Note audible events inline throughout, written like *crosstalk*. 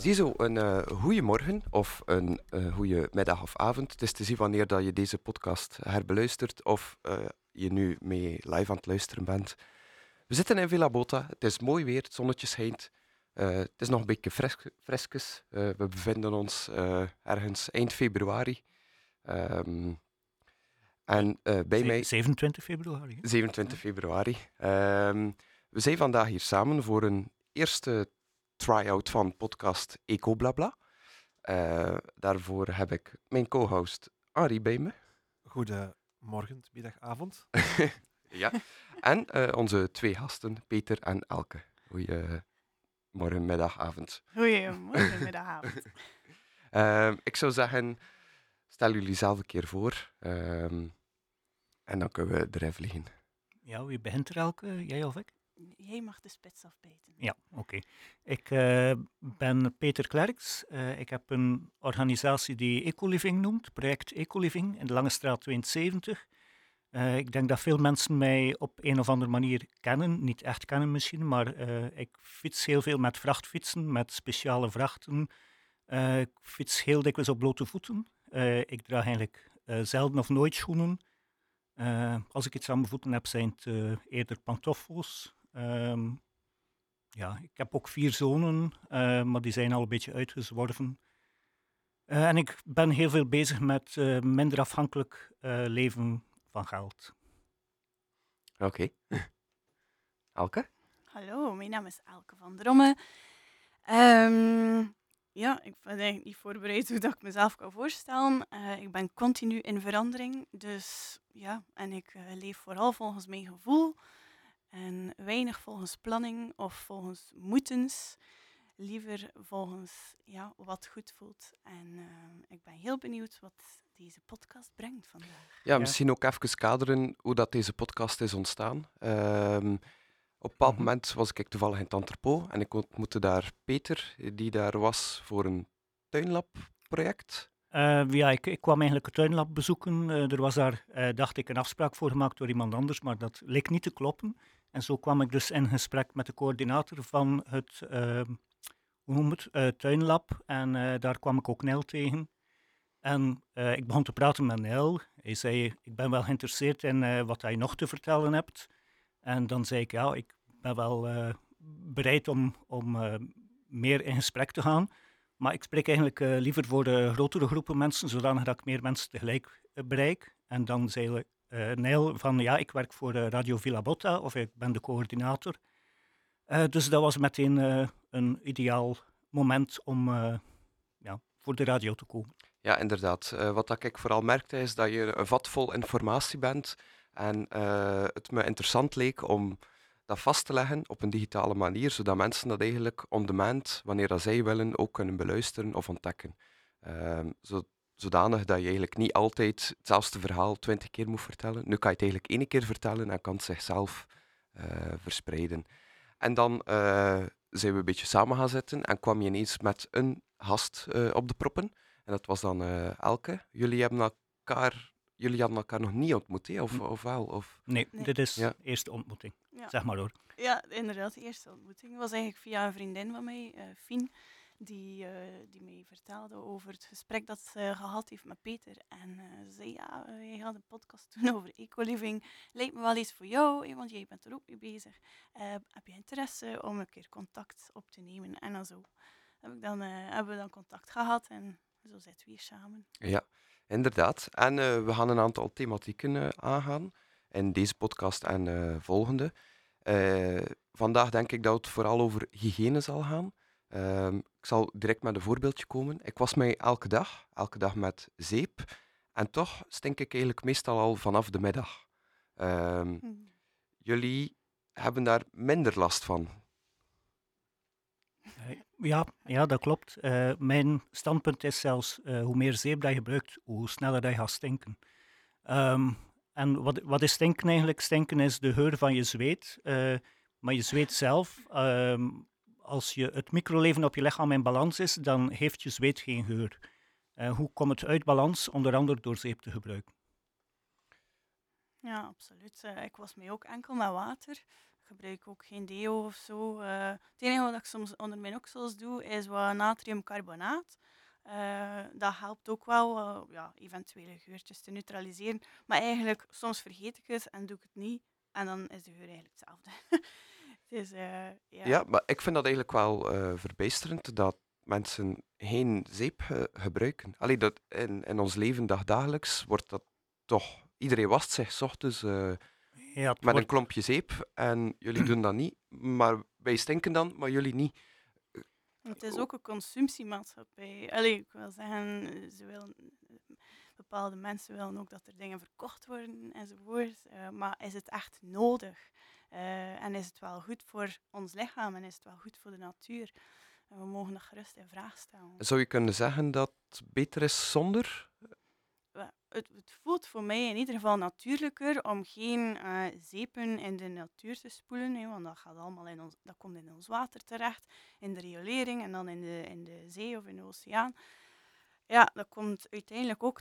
Ziezo, een uh, goede morgen of een uh, goede middag of avond. Het is te zien wanneer dat je deze podcast herbeluistert of uh, je nu mee live aan het luisteren bent. We zitten in Villa Bota. Het is mooi weer, het zonnetje schijnt. het is nog een beetje fres freskus. we bevinden ons ergens eind februari. Um, en bij mij... 27 februari. 27 februari. Um, we zijn vandaag hier samen voor een eerste try-out van podcast Ecoblabla. Uh, daarvoor heb ik mijn co-host Arie bij me. Goedemorgen, middag, avond. *laughs* ja, en uh, onze twee gasten, Peter en Elke. Goedemorgen, middag, avond. Goedemorgen, *laughs* middag, avond. uh, ik zou zeggen, stel jullie zelf een keer voor. Um, en dan kunnen we erin vliegen. Ja, wie begint er, Elke? Jij of ik? Jij mag de spits afbijten. Ja, oké. Ik uh, ben Peter Klerks. Uh, ik heb een organisatie die Ecoliving noemt, project Ecoliving in de Lange Straat 72. Uh, ik denk dat veel mensen mij op een of andere manier kennen. Niet echt kennen misschien, maar ik fiets heel veel met vrachtfietsen, met speciale vrachten. ik fiets heel dikwijls op blote voeten. ik draag eigenlijk zelden of nooit schoenen. als ik iets aan mijn voeten heb, zijn het eerder pantoffels. Um, ja, ik heb ook vier zonen, uh, maar die zijn al een beetje uitgezworven. Uh, en ik ben heel veel bezig met uh, minder afhankelijk leven van geld. Oké. Okay. *laughs* Elke? Hallo, mijn naam is Elke van Dromme. Um, ja, ik ben eigenlijk niet voorbereid hoe dat ik mezelf kan voorstellen. ik ben continu in verandering, dus ja, en ik leef vooral volgens mijn gevoel. En weinig volgens planning of volgens moetens. Liever volgens ja, wat goed voelt. En uh, ik ben heel benieuwd wat deze podcast brengt vandaag. Ja, misschien ook even kaderen hoe dat deze podcast is ontstaan. Um, op een bepaald mhm. moment was ik toevallig in Tanterpo en ik ontmoette daar Peter, die daar was voor een tuinlab-project. Uh, ja, ik, ik, kwam eigenlijk het tuinlab bezoeken. Uh, er was daar, uh, dacht ik, een afspraak voor gemaakt door iemand anders, maar dat leek niet te kloppen. En zo kwam ik dus in gesprek met de coördinator van het, uh, hoe noem het, uh, tuinlab. En uh, daar kwam ik ook Nel tegen. En uh, ik begon te praten met Nel. Hij zei, ik ben wel geïnteresseerd in wat hij nog te vertellen hebt. En dan zei ik, ja, ik ben wel bereid om, om meer in gesprek te gaan. Maar ik spreek eigenlijk liever voor de grotere groepen mensen, zodanig dat ik meer mensen tegelijk bereik. En dan zei uh, Neil van ja, ik werk voor uh, Radio Villa Botta of ik ben de coördinator. Uh, dus dat was meteen een ideaal moment om ja, voor de radio te komen. Ja, inderdaad. wat ik vooral merkte is dat je een vat vol informatie bent en het me interessant leek om dat vast te leggen op een digitale manier, zodat mensen dat eigenlijk on demand, wanneer dat zij willen, ook kunnen beluisteren of ontdekken. Ehm, zo, zodanig dat je eigenlijk niet altijd hetzelfde verhaal twintig keer moet vertellen. Nu kan je het eigenlijk één keer vertellen en kan het zichzelf uh, verspreiden. En dan uh, zijn we een beetje samen gaan zitten en kwam je ineens met een gast uh, op de proppen. En dat was dan Elke. Jullie hebben elkaar, jullie hadden elkaar nog niet ontmoet, hè? Of, of wel? Of... Nee, nee, dit is de eerste ontmoeting. Ja. Zeg maar hoor. Ja, inderdaad, de eerste ontmoeting. was eigenlijk via een vriendin van mij, Fien die, uh, die mij vertelde over het gesprek dat ze gehad heeft met Peter. En uh, ze zei, ja, uh, je gaat een podcast *laughs* doen over ecoliving. Lijkt me wel iets voor jou, want jij bent er ook mee bezig. heb je interesse om een keer contact op te nemen? En dan zo heb ik dan, hebben we dan contact gehad en zo zitten we hier samen. Ja, inderdaad. En we gaan een aantal thematieken aangaan in deze podcast en volgende. vandaag denk ik dat het vooral over hygiëne zal gaan. Um, ik zal direct met een voorbeeldje komen. Ik was mij elke dag, elke dag met zeep. En toch stink ik eigenlijk meestal al vanaf de middag. Um, hmm. Jullie hebben daar minder last van. Ja, ja dat klopt. Uh, mijn standpunt is zelfs, uh, hoe meer zeep dat je gebruikt, hoe sneller dat je gaat stinken. Um, en wat, wat is stinken eigenlijk? Stinken is de geur van je zweet. Uh, maar je zweet zelf, um, als je het microleven op je lichaam in balans is, dan heeft je zweet geen geur. Uh, hoe komt het uit balans? Onder andere door zeep te gebruiken. Ja, absoluut. Uh, ik was mij ook enkel met water gebruik ook geen deo of zo. Eh, het enige wat ik soms onder mijn oksels doe, is wat natriumcarbonaat. Dat helpt ook wel, ja, eventuele geurtjes te neutraliseren. Maar eigenlijk, soms vergeet ik het en doe ik het niet. En dan is de geur eigenlijk hetzelfde. *laughs* dus, uh, ja. ja, maar ik vind dat eigenlijk wel verbijsterend dat mensen geen zeep gebruiken. Allee, dat in, in ons leven dagdagelijks wordt dat toch... Iedereen wast zich s ochtends ja, met een klompje zeep en jullie doen dat niet. Maar wij stinken dan, maar jullie niet. Het is ook een consumptiemaatschappij. Allee, ik wil zeggen, ze willen, bepaalde mensen willen ook dat er dingen verkocht worden enzovoort. Uh, maar is het echt nodig? Uh, en is het wel goed voor ons lichaam en is het wel goed voor de natuur? En we mogen dat gerust in vraag stellen. Zou je kunnen zeggen dat het beter is zonder? het, het, voelt voor mij in ieder geval natuurlijker om geen uh, zeepen in de natuur te spoelen, hè, want dat, gaat allemaal in ons, dat komt in ons water terecht, in de riolering en dan in de, in de zee of in de oceaan. Ja, dat komt uiteindelijk ook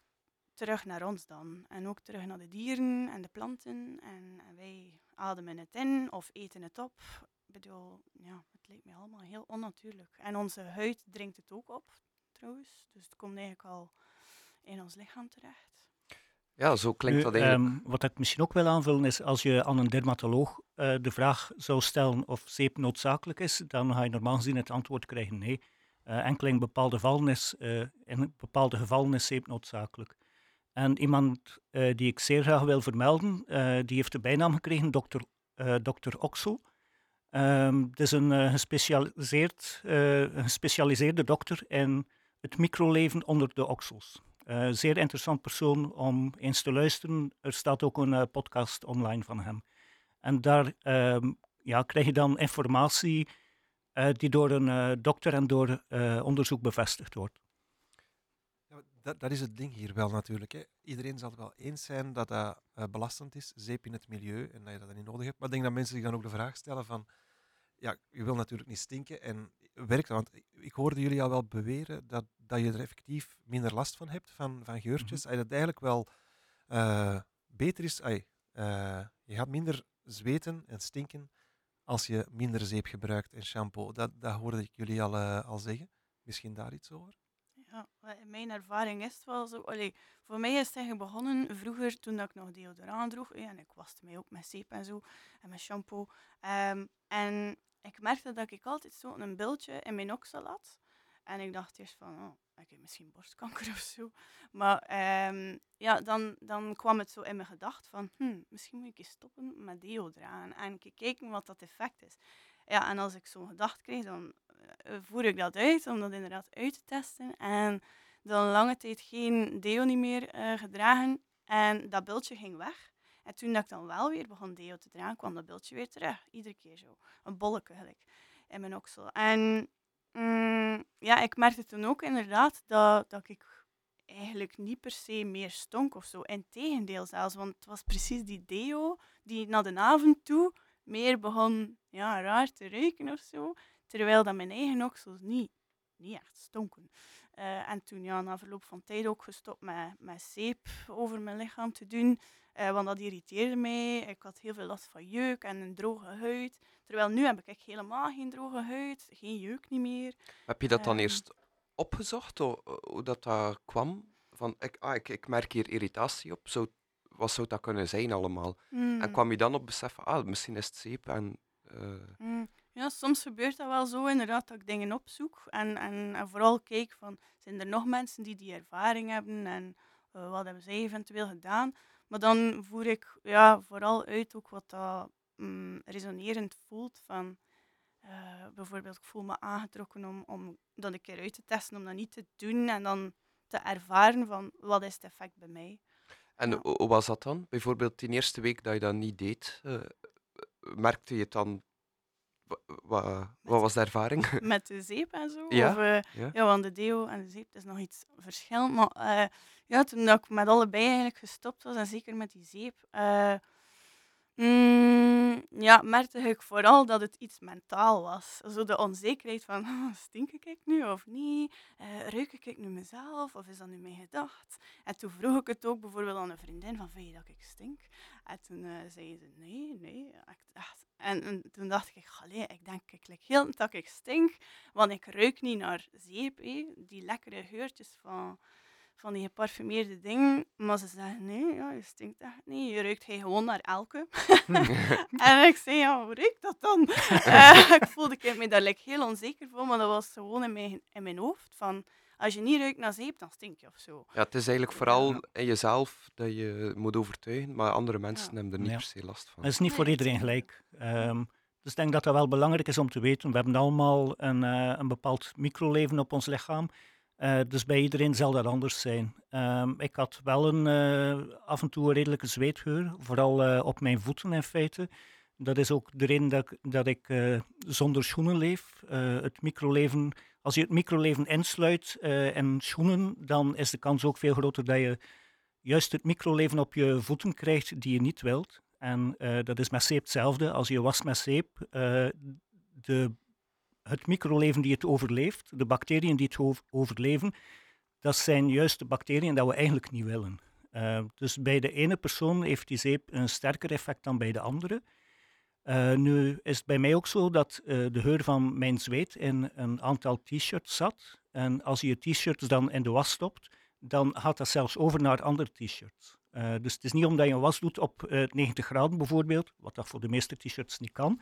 terug naar ons dan. En ook terug naar de dieren en de planten. En, en wij ademen het in of eten het op. Ik bedoel, ja, het lijkt me allemaal heel onnatuurlijk. En onze huid drinkt het ook op, trouwens. Dus het komt eigenlijk al in ons lichaam terecht. Ja, zo klinkt dat eigenlijk. Um, wat ik misschien ook wil aanvullen is, als je aan een dermatoloog uh, de vraag zou stellen of zeep noodzakelijk is, dan ga je normaal gezien het antwoord krijgen nee. Uh, enkel in bepaalde, gevallen is, uh, in bepaalde gevallen is zeep noodzakelijk. En iemand die ik zeer graag wil vermelden, die heeft de bijnaam gekregen, dokter, dokter Oxel. Um, het is een, gespecialiseerd, een gespecialiseerde dokter in het microleven onder de oksels. Zeer interessant persoon om eens te luisteren. Er staat ook een podcast online van hem. En daar uh, ja, krijg je dan informatie eh, die door een dokter en door onderzoek bevestigd wordt. Dat, dat, is het ding hier wel natuurlijk. Hè. Iedereen zal het wel eens zijn dat dat belastend is, zeep in het milieu, en dat je dat niet nodig hebt. Maar ik denk dat mensen zich dan ook de vraag stellen van ja, je wil natuurlijk niet stinken en werkt dat? Want ik hoorde jullie al wel beweren dat, dat je er effectief minder last van hebt, van, van geurtjes. Mm -hmm. Dat het eigenlijk wel uh, beter is, ay, uh, je gaat minder zweten en stinken als je minder zeep gebruikt en shampoo. Dat, dat hoorde ik jullie al, al zeggen. Misschien daar iets over? Ja, mijn ervaring is wel zo. Allee, voor mij is het eigenlijk begonnen vroeger toen ik nog deodorant droeg. En ik waste mij ook met zeep en zo en met shampoo. Um, en ik merkte dat ik altijd een beeldje in mijn oksel had. En ik dacht eerst van, oh, ik heb misschien borstkanker *laughs* of zo. Maar um, ja, dan, dan kwam het zo in mijn gedacht van, hm, misschien moet ik eens stoppen met deo dragen en kijken wat dat effect is. Ja, en als ik zo'n gedacht kreeg, dan uh, voer ik dat uit om dat inderdaad uit te testen. En dan lange tijd geen deo niet meer uh, gedragen en dat beeldje ging weg. En toen dat ik dan wel weer begon deo te dragen, kwam dat beeldje weer terug. Iedere keer zo. Een bolletje gelijk in mijn oksel. En mm, ja, ik merkte toen ook inderdaad dat, dat ik eigenlijk niet per se meer stonk of zo. Integendeel zelfs, want het was precies die deo die naar de avond toe meer begon ja, raar te ruiken of zo. Terwijl dat mijn eigen oksels niet, niet echt stonken. Uh, en toen ja, na verloop van tijd ook gestopt met, met zeep over mijn lichaam te doen. Uh, want dat irriteerde mij. Ik had heel veel last van jeuk en een droge huid. Terwijl nu heb ik helemaal geen droge huid, geen jeuk niet meer. Heb je dat dan um, eerst opgezocht, hoe, hoe dat, dat kwam? Van, ik, ah, ik, ik merk hier irritatie op. Zo, wat zou dat kunnen zijn allemaal? Mm. En kwam je dan op beseffen, ah, misschien is het zeep en... Uh... Mm. Ja, soms gebeurt dat wel zo inderdaad, dat ik dingen opzoek en, en, en vooral kijk van, zijn er nog mensen die die ervaring hebben en uh, wat hebben zij eventueel gedaan? Maar dan voer ik ja, vooral uit ook wat dat mm, resonerend voelt. Van, uh, bijvoorbeeld, ik voel me aangetrokken om, om dat een keer uit te testen, om dat niet te doen en dan te ervaren van wat is het effect bij mij. En hoe was dat dan? Bijvoorbeeld die eerste week dat je dat niet deed, uh, merkte je het dan wat, was de ervaring? *laughs* Met de zeep en zo? Ja, of, uh, ja. ja. want de deo en de zeep is nog iets verschillend. Maar uh, ja, toen dat ik met allebei eigenlijk gestopt was, en zeker met die zeep, mm, ja, merkte ik vooral dat het iets mentaal was. Zo de onzekerheid van, *laughs* stink ik nu of niet? ruik ik nu mezelf of is dat nu mijn gedacht? En toen vroeg ik het ook bijvoorbeeld aan een vriendin van, vind je dat ik stink? En toen uh, zei ze, nee, nee. En, en, toen dacht ik, allee, ik denk, ik lijk heel dat ik stink, want ik ruik niet naar zeep, die lekkere geurtjes van, van die geparfumeerde dingen. Maar ze zeggen, nee, ja, je stinkt echt niet. Je ruikt hij gewoon naar elke. *laughs* en ik zei, ja, hoe ruikt dat dan? uh, *laughs* ik voelde me daar like, heel onzeker voor, maar dat was gewoon in mijn, in mijn hoofd. Van, als je niet ruikt naar zeep, dan stink je of zo. Ja, het is eigenlijk vooral in jezelf dat je moet overtuigen, maar andere mensen hebben er niet per se last van. Het is niet voor iedereen gelijk. Um, dus ik denk dat dat wel belangrijk is om te weten. We hebben allemaal een, uh, een bepaald microleven op ons lichaam. Uh, dus bij iedereen zal dat anders zijn. Um, ik had wel een, uh, af en toe een redelijke zweetgeur, vooral uh, op mijn voeten in feite. Dat is ook de reden dat, dat ik zonder schoenen leef. het microleven, als je het microleven insluit en schoenen, dan is de kans ook veel groter dat je juist het microleven op je voeten krijgt die je niet wilt. En dat is met zeep hetzelfde. Als je wast met zeep, de het microleven die het overleeft, de bacteriën die het overleven, dat zijn juist de bacteriën dat we eigenlijk niet willen. Uh, dus bij de ene persoon heeft die zeep een sterker effect dan bij de andere. Uh, nu is het bij mij ook zo dat uh, de geur van mijn zweet in een aantal t-shirts zat. En als je je t-shirts dan in de was stopt, dan gaat dat zelfs over naar andere t-shirts. dus het is niet omdat je een was doet op 90 graden bijvoorbeeld, wat dat voor de meeste t-shirts niet kan,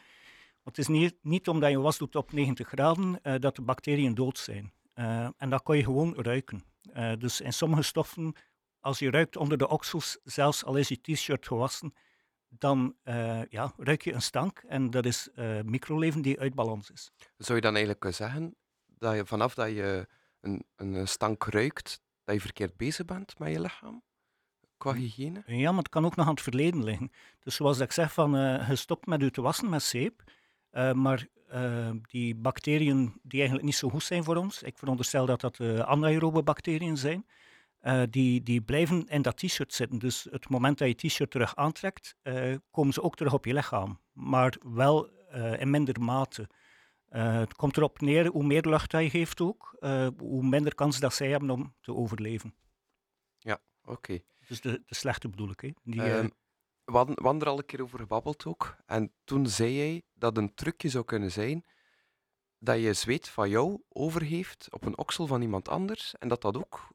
het is niet, niet omdat je was doet op 90 graden uh, dat de bacteriën dood zijn. Uh, en dat kan je gewoon ruiken. Uh, dus in sommige stoffen, als je ruikt onder de oksels, zelfs al is je t-shirt gewassen, dan ja, ruik je een stank. En dat is microleven die uit balans is. Zou je dan eigenlijk kunnen zeggen dat je vanaf dat je een, een stank ruikt, dat je verkeerd bezig bent met je lichaam? Qua hm. hygiëne? Ja, maar het kan ook nog aan het verleden liggen. Dus zoals ik zeg, van, uh, je stopt met je te wassen met zeep. Uh, maar uh, die bacteriën die eigenlijk niet zo goed zijn voor ons, ik veronderstel dat dat uh, anaerobe bacteriën zijn, die, die blijven in dat t-shirt zitten. Dus het moment dat je t-shirt terug aantrekt, komen ze ook terug op je lichaam. Maar wel in minder mate. het komt erop neer, hoe meer lucht je geeft ook, hoe minder kans dat zij hebben om te overleven. Ja, oké. Dus de, de slechte bedoel ik. Hè. Die, um, we er al een keer over gebabbeld ook. En toen zei jij dat een trucje zou kunnen zijn dat je zweet van jou overgeeft op een oksel van iemand anders en dat dat ook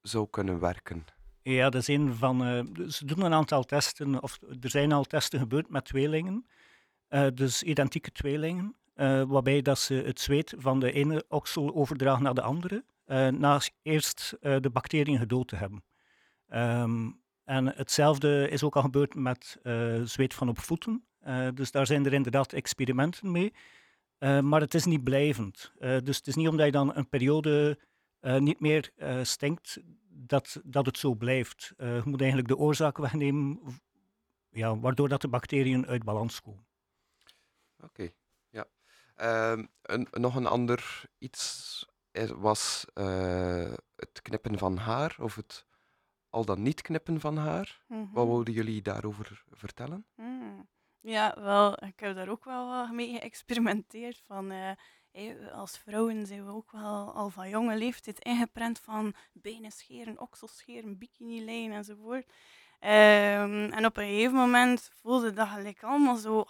zou kunnen werken. Ja, dat is een van. Uh, ze doen een aantal testen, of er zijn al testen gebeurd met tweelingen, uh, dus identieke tweelingen, uh, waarbij dat ze het zweet van de ene oksel overdragen naar de andere, na eerst de bacteriën gedood te hebben. Um, en hetzelfde is ook al gebeurd met uh, zweet van op voeten. Uh, dus daar zijn er inderdaad experimenten mee. Uh, maar het is niet blijvend. dus het is niet omdat je dan een periode niet meer stinkt, dat, dat het zo blijft. je moet eigenlijk de oorzaak wegnemen, ja, waardoor dat de bacteriën uit balans komen. Oké, ja. Ehm, een, nog een ander iets was het knippen van haar of het al dan niet knippen van haar. Wat mhm. wilden jullie daarover vertellen? Mm. Ja, wel, ik heb daar ook wel mee geëxperimenteerd. Van, uh, als vrouwen zijn we ook wel al van jonge leeftijd ingeprent van benen scheren, oksels scheren, bikini-lijn enzovoort. Um, en op een gegeven moment voelde dat gelijk allemaal zo,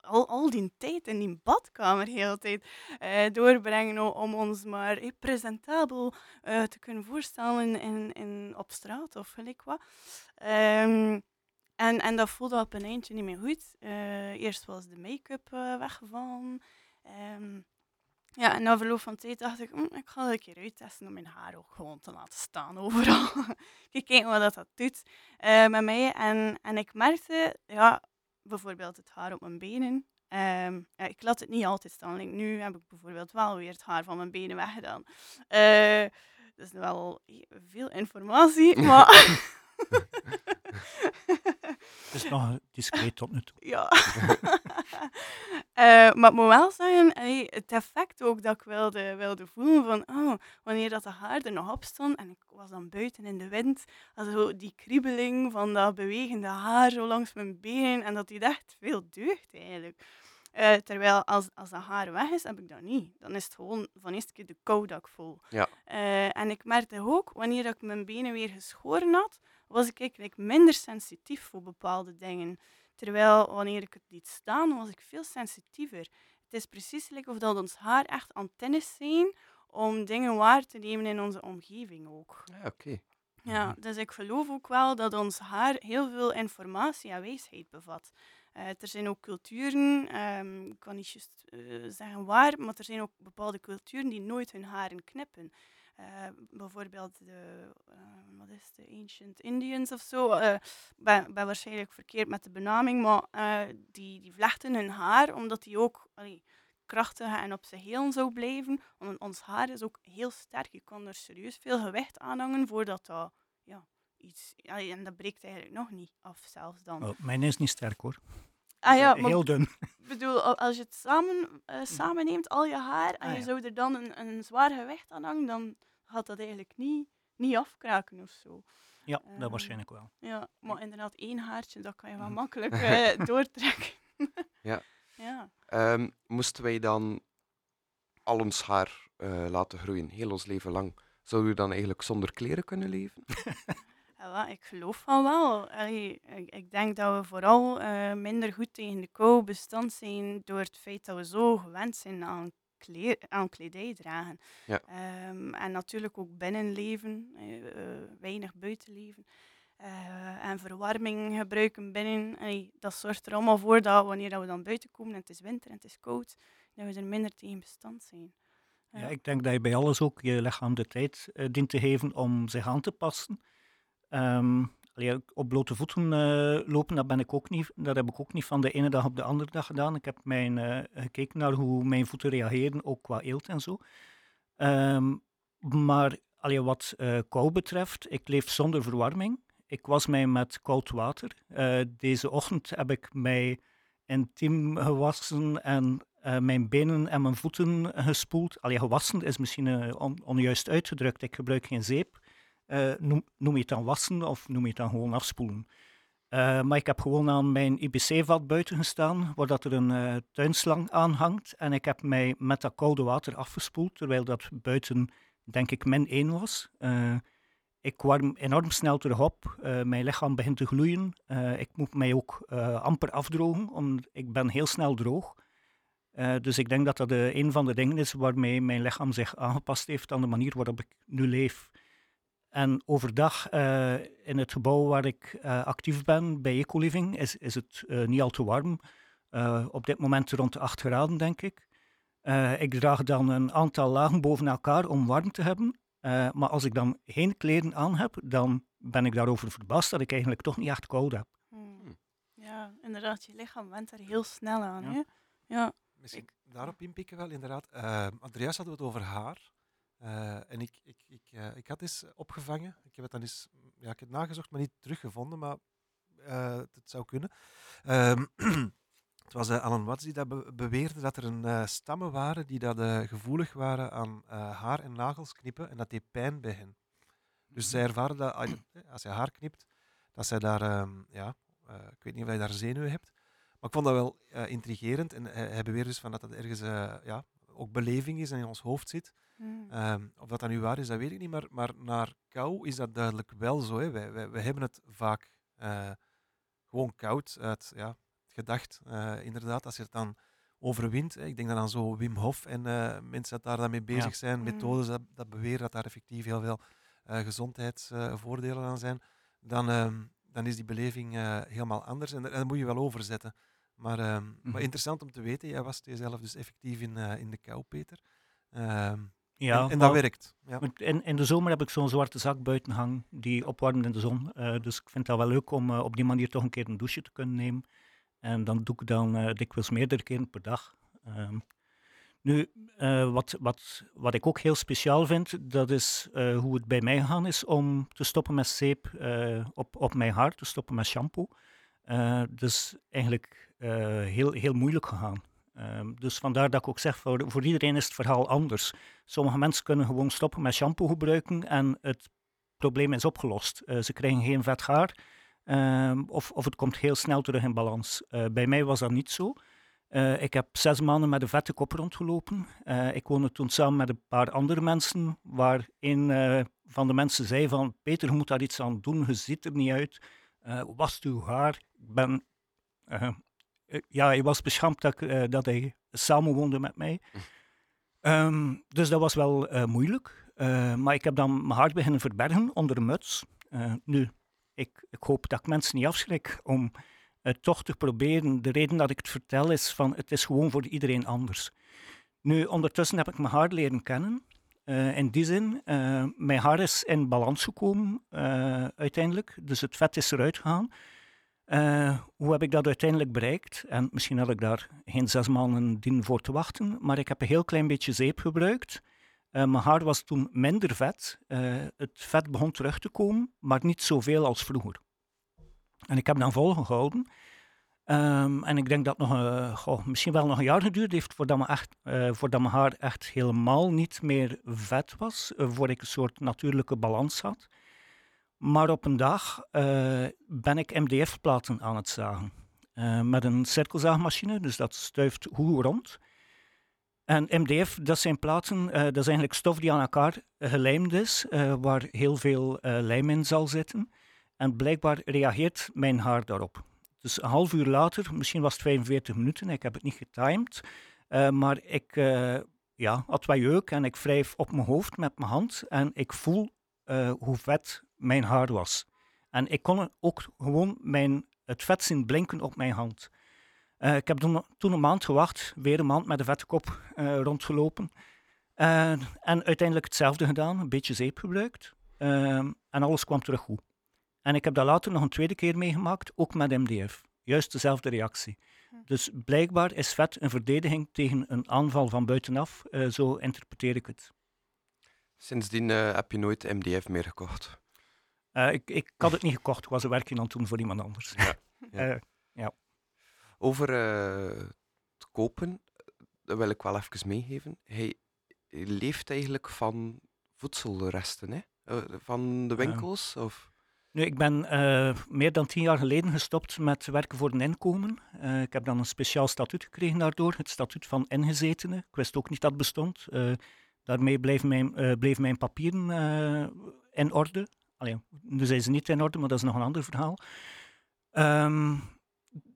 al, al die tijd in die badkamer heel de tijd uh, doorbrengen om ons maar eh, presentabel uh, te kunnen voorstellen in, in, op straat of gelijk wat. Um, en, en dat voelde op een eindje niet meer goed. eerst was de make-up weggevallen. Um, ja, en na verloop van tijd dacht ik, hm, ik ga het een keer uittesten om mijn haar ook gewoon te laten staan *laughs* overal. Kijk, kijken wat dat, dat doet uh, met mij. En, en ik merkte, ja, bijvoorbeeld het haar op mijn benen. Um, ja, ik laat het niet altijd staan. nu heb ik bijvoorbeeld wel weer het haar van mijn benen weggedaan. Uh, dat is wel veel informatie, *laughs* maar... *laughs* Het is nog discreet tot nu toe. Ja. uh, *laughs* maar ik moet wel zeggen, hey, het effect ook dat ik wilde, wilde voelen van oh, wanneer dat de haar er nog op stond en ik was dan buiten in de wind, also die kriebeling van dat bewegende haar zo langs mijn benen en dat die echt veel deugt eigenlijk. Uh, terwijl als, als dat haar weg is, heb ik dat niet. Dan is het gewoon van eerste keer de kou dat ik voel. Ja. Uh, en ik merkte ook, wanneer ik mijn benen weer geschoren had, was ik eigenlijk minder sensitief voor bepaalde dingen. Terwijl wanneer ik het liet staan, was ik veel sensitiever. Het is precies like of dat ons haar echt antennes zijn om dingen waar te nemen in onze omgeving ook. Ja, oké. Ja, dus ik geloof ook wel dat ons haar heel veel informatie en wijsheid bevat. Eh, er zijn ook culturen, ehm, ik kan niet juist eh, zeggen waar, maar er zijn ook bepaalde culturen die nooit hun haren knippen. Eh, bijvoorbeeld de, eh, wat is de Ancient Indians of zo. Ik ben, ben waarschijnlijk verkeerd met de benaming, maar eh, die, die vlechten hun haar omdat die ook allee, krachtig en op zijn heel zou blijven. Want ons haar is ook heel sterk. Je kan er serieus veel gewicht aan hangen voordat dat ja, iets... en dat breekt eigenlijk nog niet af zelfs dan. Oh, mijn is niet sterk hoor. Ah ja, maar Heel dun. ik bedoel, al- als je het samen, eh samen neemt, al je haar, en Ah, je ja. zou er dan een, een zwaar gewicht aan hangen, dan gaat dat eigenlijk niet, niet afkraken of zo. Ja, Ehm, dat waarschijnlijk wel. Ja, maar inderdaad, één haartje, dat kan je wel Mhm. makkelijk *laughs* eh, doortrekken. Ja. *laughs* ja. Ehm, moesten wij dan al ons haar eh, laten groeien, heel ons leven lang, zouden we dan eigenlijk zonder kleren kunnen leven? *laughs* Ja, ik geloof van wel. Allee, ik, ik denk dat we vooral eh, minder goed tegen de kou bestand zijn door het feit dat we zo gewend zijn aan, kleer, aan kledij dragen. Ja. Ehm, en natuurlijk ook binnenleven, eh, eh, weinig buitenleven. Eh, en verwarming gebruiken binnen. Allee, dat zorgt er allemaal voor dat wanneer dat we dan buiten komen en het is winter en het is koud, dat we er minder tegen bestand zijn. Ja, ik denk dat je bij alles ook je lichaam de tijd dient te geven om zich aan te passen. Allee, op blote voeten eh, lopen, dat, ben ik ook niet, dat heb ik ook niet van de ene dag op de andere dag gedaan. Ik heb mijn, eh, gekeken naar hoe mijn voeten reageren, ook qua eelt en zo. Ehm, maar wat eh, kou betreft, ik leef zonder verwarming. Ik was mij met koud water. Deze ochtend heb ik mij intiem gewassen en mijn benen en mijn voeten gespoeld. Allee, gewassen is misschien on- onjuist uitgedrukt. Ik gebruik geen zeep. Eh, noem, je het dan wassen of noem je het dan gewoon afspoelen? Eh, maar ik heb gewoon aan mijn IBC-vat buiten gestaan, waar dat er een eh, tuinslang aan hangt. En ik heb mij met dat koude water afgespoeld, terwijl dat buiten, denk ik, min 1 was. Ik warm enorm snel terug op. Mijn lichaam begint te gloeien. Ik moet mij ook amper afdrogen, omdat ik ben heel snel droog. Dus ik denk dat dat een van de dingen is waarmee mijn lichaam zich aangepast heeft aan de manier waarop ik nu leef. En overdag eh, in het gebouw waar ik eh, actief ben, bij Ecoliving, is, is het eh, niet al te warm. Eh, op dit moment rond de 8 graden, denk ik. Eh, ik draag dan een aantal lagen boven elkaar om warm te hebben. Eh, maar als ik dan geen kleren aan heb, dan ben ik daarover verbaasd dat ik eigenlijk toch niet echt koud heb. Hmm. Hmm. Ja, inderdaad, je lichaam went er heel snel aan. Ja. Hè? Ja. Misschien daarop inpikken wel, inderdaad. Eh, Andreas hadden we het over haar. Eh, en ik, ik, ik, eh, ik had eens opgevangen. Ik heb het dan eens ja, ik heb het nagezocht, maar niet teruggevonden. Maar eh, het zou kunnen. Ehm, *clears throat* het was Alan Watts die dat be- beweerde dat er een stammen waren die dat, gevoelig waren aan haar en nagels knippen en dat deed pijn bij hen. Dus zij ervaren dat als je- haar knipt, dat zij daar, ehm, ja, ik weet niet of je daar zenuwen hebt, maar ik vond dat wel intrigerend. En hij, beweert dus van dat dat ergens ja, ook beleving is en in ons hoofd zit. Hmm. Ehm, of dat dat nu waar is, dat weet ik niet. Maar, maar naar kou is dat duidelijk wel zo. Hè. Wij, wij, wij hebben het vaak eh, gewoon koud uit ja, gedacht. eh, inderdaad, als je het dan overwint. Hè. Ik denk dat aan zo Wim Hof en eh, mensen dat daar dan mee bezig zijn. Mm. Methodes dat, dat beweren dat daar effectief heel veel gezondheidsvoordelen aan zijn. Dan, ehm, dan is die beleving helemaal anders. En, daar- en dat moet je wel overzetten. Maar, ehm, maar Mhm. interessant om te weten, jij was jezelf dus effectief in, in de kou, Peter. Ehm, Ja, en, en dat werkt. Ja. Want In, in de zomer heb ik zo'n zwarte zak buiten hangen die opwarmt in de zon. Eh, dus ik vind dat wel leuk om eh, op die manier toch een keer een douche te kunnen nemen. En dan doe ik dan eh, dikwijls meerdere keren per dag. Ehm, nu, wat, wat, wat ik ook heel speciaal vind, dat is hoe het bij mij gegaan is om te stoppen met zeep op, op mijn haar, te stoppen met shampoo. Dus eigenlijk heel, heel moeilijk gegaan. Ehm, dus vandaar dat ik ook zeg, voor, voor iedereen is het verhaal anders. Sommige mensen kunnen gewoon stoppen met shampoo gebruiken en het probleem is opgelost. Eh, ze krijgen geen vet haar ehm, of, of het komt heel snel terug in balans. Eh, bij mij was dat niet zo. Eh, ik heb zes maanden met een vette kop rondgelopen. Ik woonde toen samen met een paar andere mensen, waar eh, van de mensen zei van Peter, je moet daar iets aan doen, je ziet er niet uit. Was uw haar? Ik ben... Uh, ja, hij was beschaamd dat, ik, dat hij samenwoonde met mij. Um, dus dat was wel moeilijk. maar ik heb dan mijn haar beginnen verbergen onder een muts. nu, ik, ik hoop dat ik mensen niet afschrik om het toch te proberen. De reden dat ik het vertel is van het is gewoon voor iedereen anders. Nu, ondertussen heb ik mijn haar leren kennen. Uh, in die zin, uh, mijn haar is in balans gekomen uh, uiteindelijk. Dus het vet is eruit gegaan. Hoe heb ik dat uiteindelijk bereikt? En misschien had ik daar geen zes maanden voor te wachten, maar ik heb een heel klein beetje zeep gebruikt. mijn haar was toen minder vet. het vet begon terug te komen, maar niet zoveel als vroeger. En ik heb dan volgehouden. Um, en ik denk dat nog misschien wel nog een jaar geduurd heeft voordat, uh, voordat mijn haar echt helemaal niet meer vet was, uh, voor ik een soort natuurlijke balans had. Maar op een dag ben ik MDF-platen aan het zagen. met een cirkelzaagmachine, dus dat stuift hoe rond. En MDF, dat zijn platen, dat is eigenlijk stof die aan elkaar gelijmd is, waar heel veel lijm in zal zitten. En blijkbaar reageert mijn haar daarop. Dus een half uur later, misschien was het 45 minuten, ik heb het niet getimed, maar ik ja, had wat jeuk en ik wrijf op mijn hoofd met mijn hand en ik voel hoe vet mijn haar was. En ik kon ook gewoon mijn, het vet zien blinken op mijn hand. ik heb toen, toen, een maand gewacht, weer een maand met een vette kop rondgelopen. en uiteindelijk hetzelfde gedaan, een beetje zeep gebruikt. en alles kwam terug goed. En ik heb dat later nog een tweede keer meegemaakt, ook met MDF. Juist dezelfde reactie. Hm. Dus blijkbaar is vet een verdediging tegen een aanval van buitenaf. Uh, zo interpreteer ik het. Sindsdien uh, heb je nooit MDF meer gekocht? Uh, ik, ik had het niet gekocht, ik was een werkje aan het doen voor iemand anders. Ja. ja. ja. Over het kopen, dat wil ik wel even meegeven. Hij leeft eigenlijk van voedselresten, hè? van de winkels? of? Nu, ik ben uh, meer dan tien jaar geleden gestopt met werken voor een inkomen. Uh, ik heb dan een speciaal statuut gekregen daardoor, het statuut van ingezetene. Ik wist ook niet dat het bestond. Uh, daarmee bleven mijn, bleef mijn papieren in orde. Allee, nu zijn ze niet in orde, maar dat is nog een ander verhaal. Um,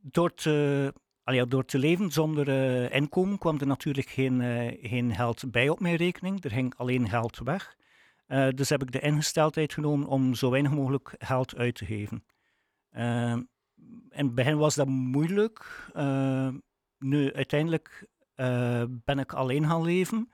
door, te, allee, door te leven zonder inkomen kwam er natuurlijk geen, geen geld bij op mijn rekening. Er ging alleen geld weg. Uh, dus heb ik de ingesteldheid genomen om zo weinig mogelijk geld uit te geven. Uh, in het begin was dat moeilijk. Uh, nu, uiteindelijk ben ik alleen gaan leven.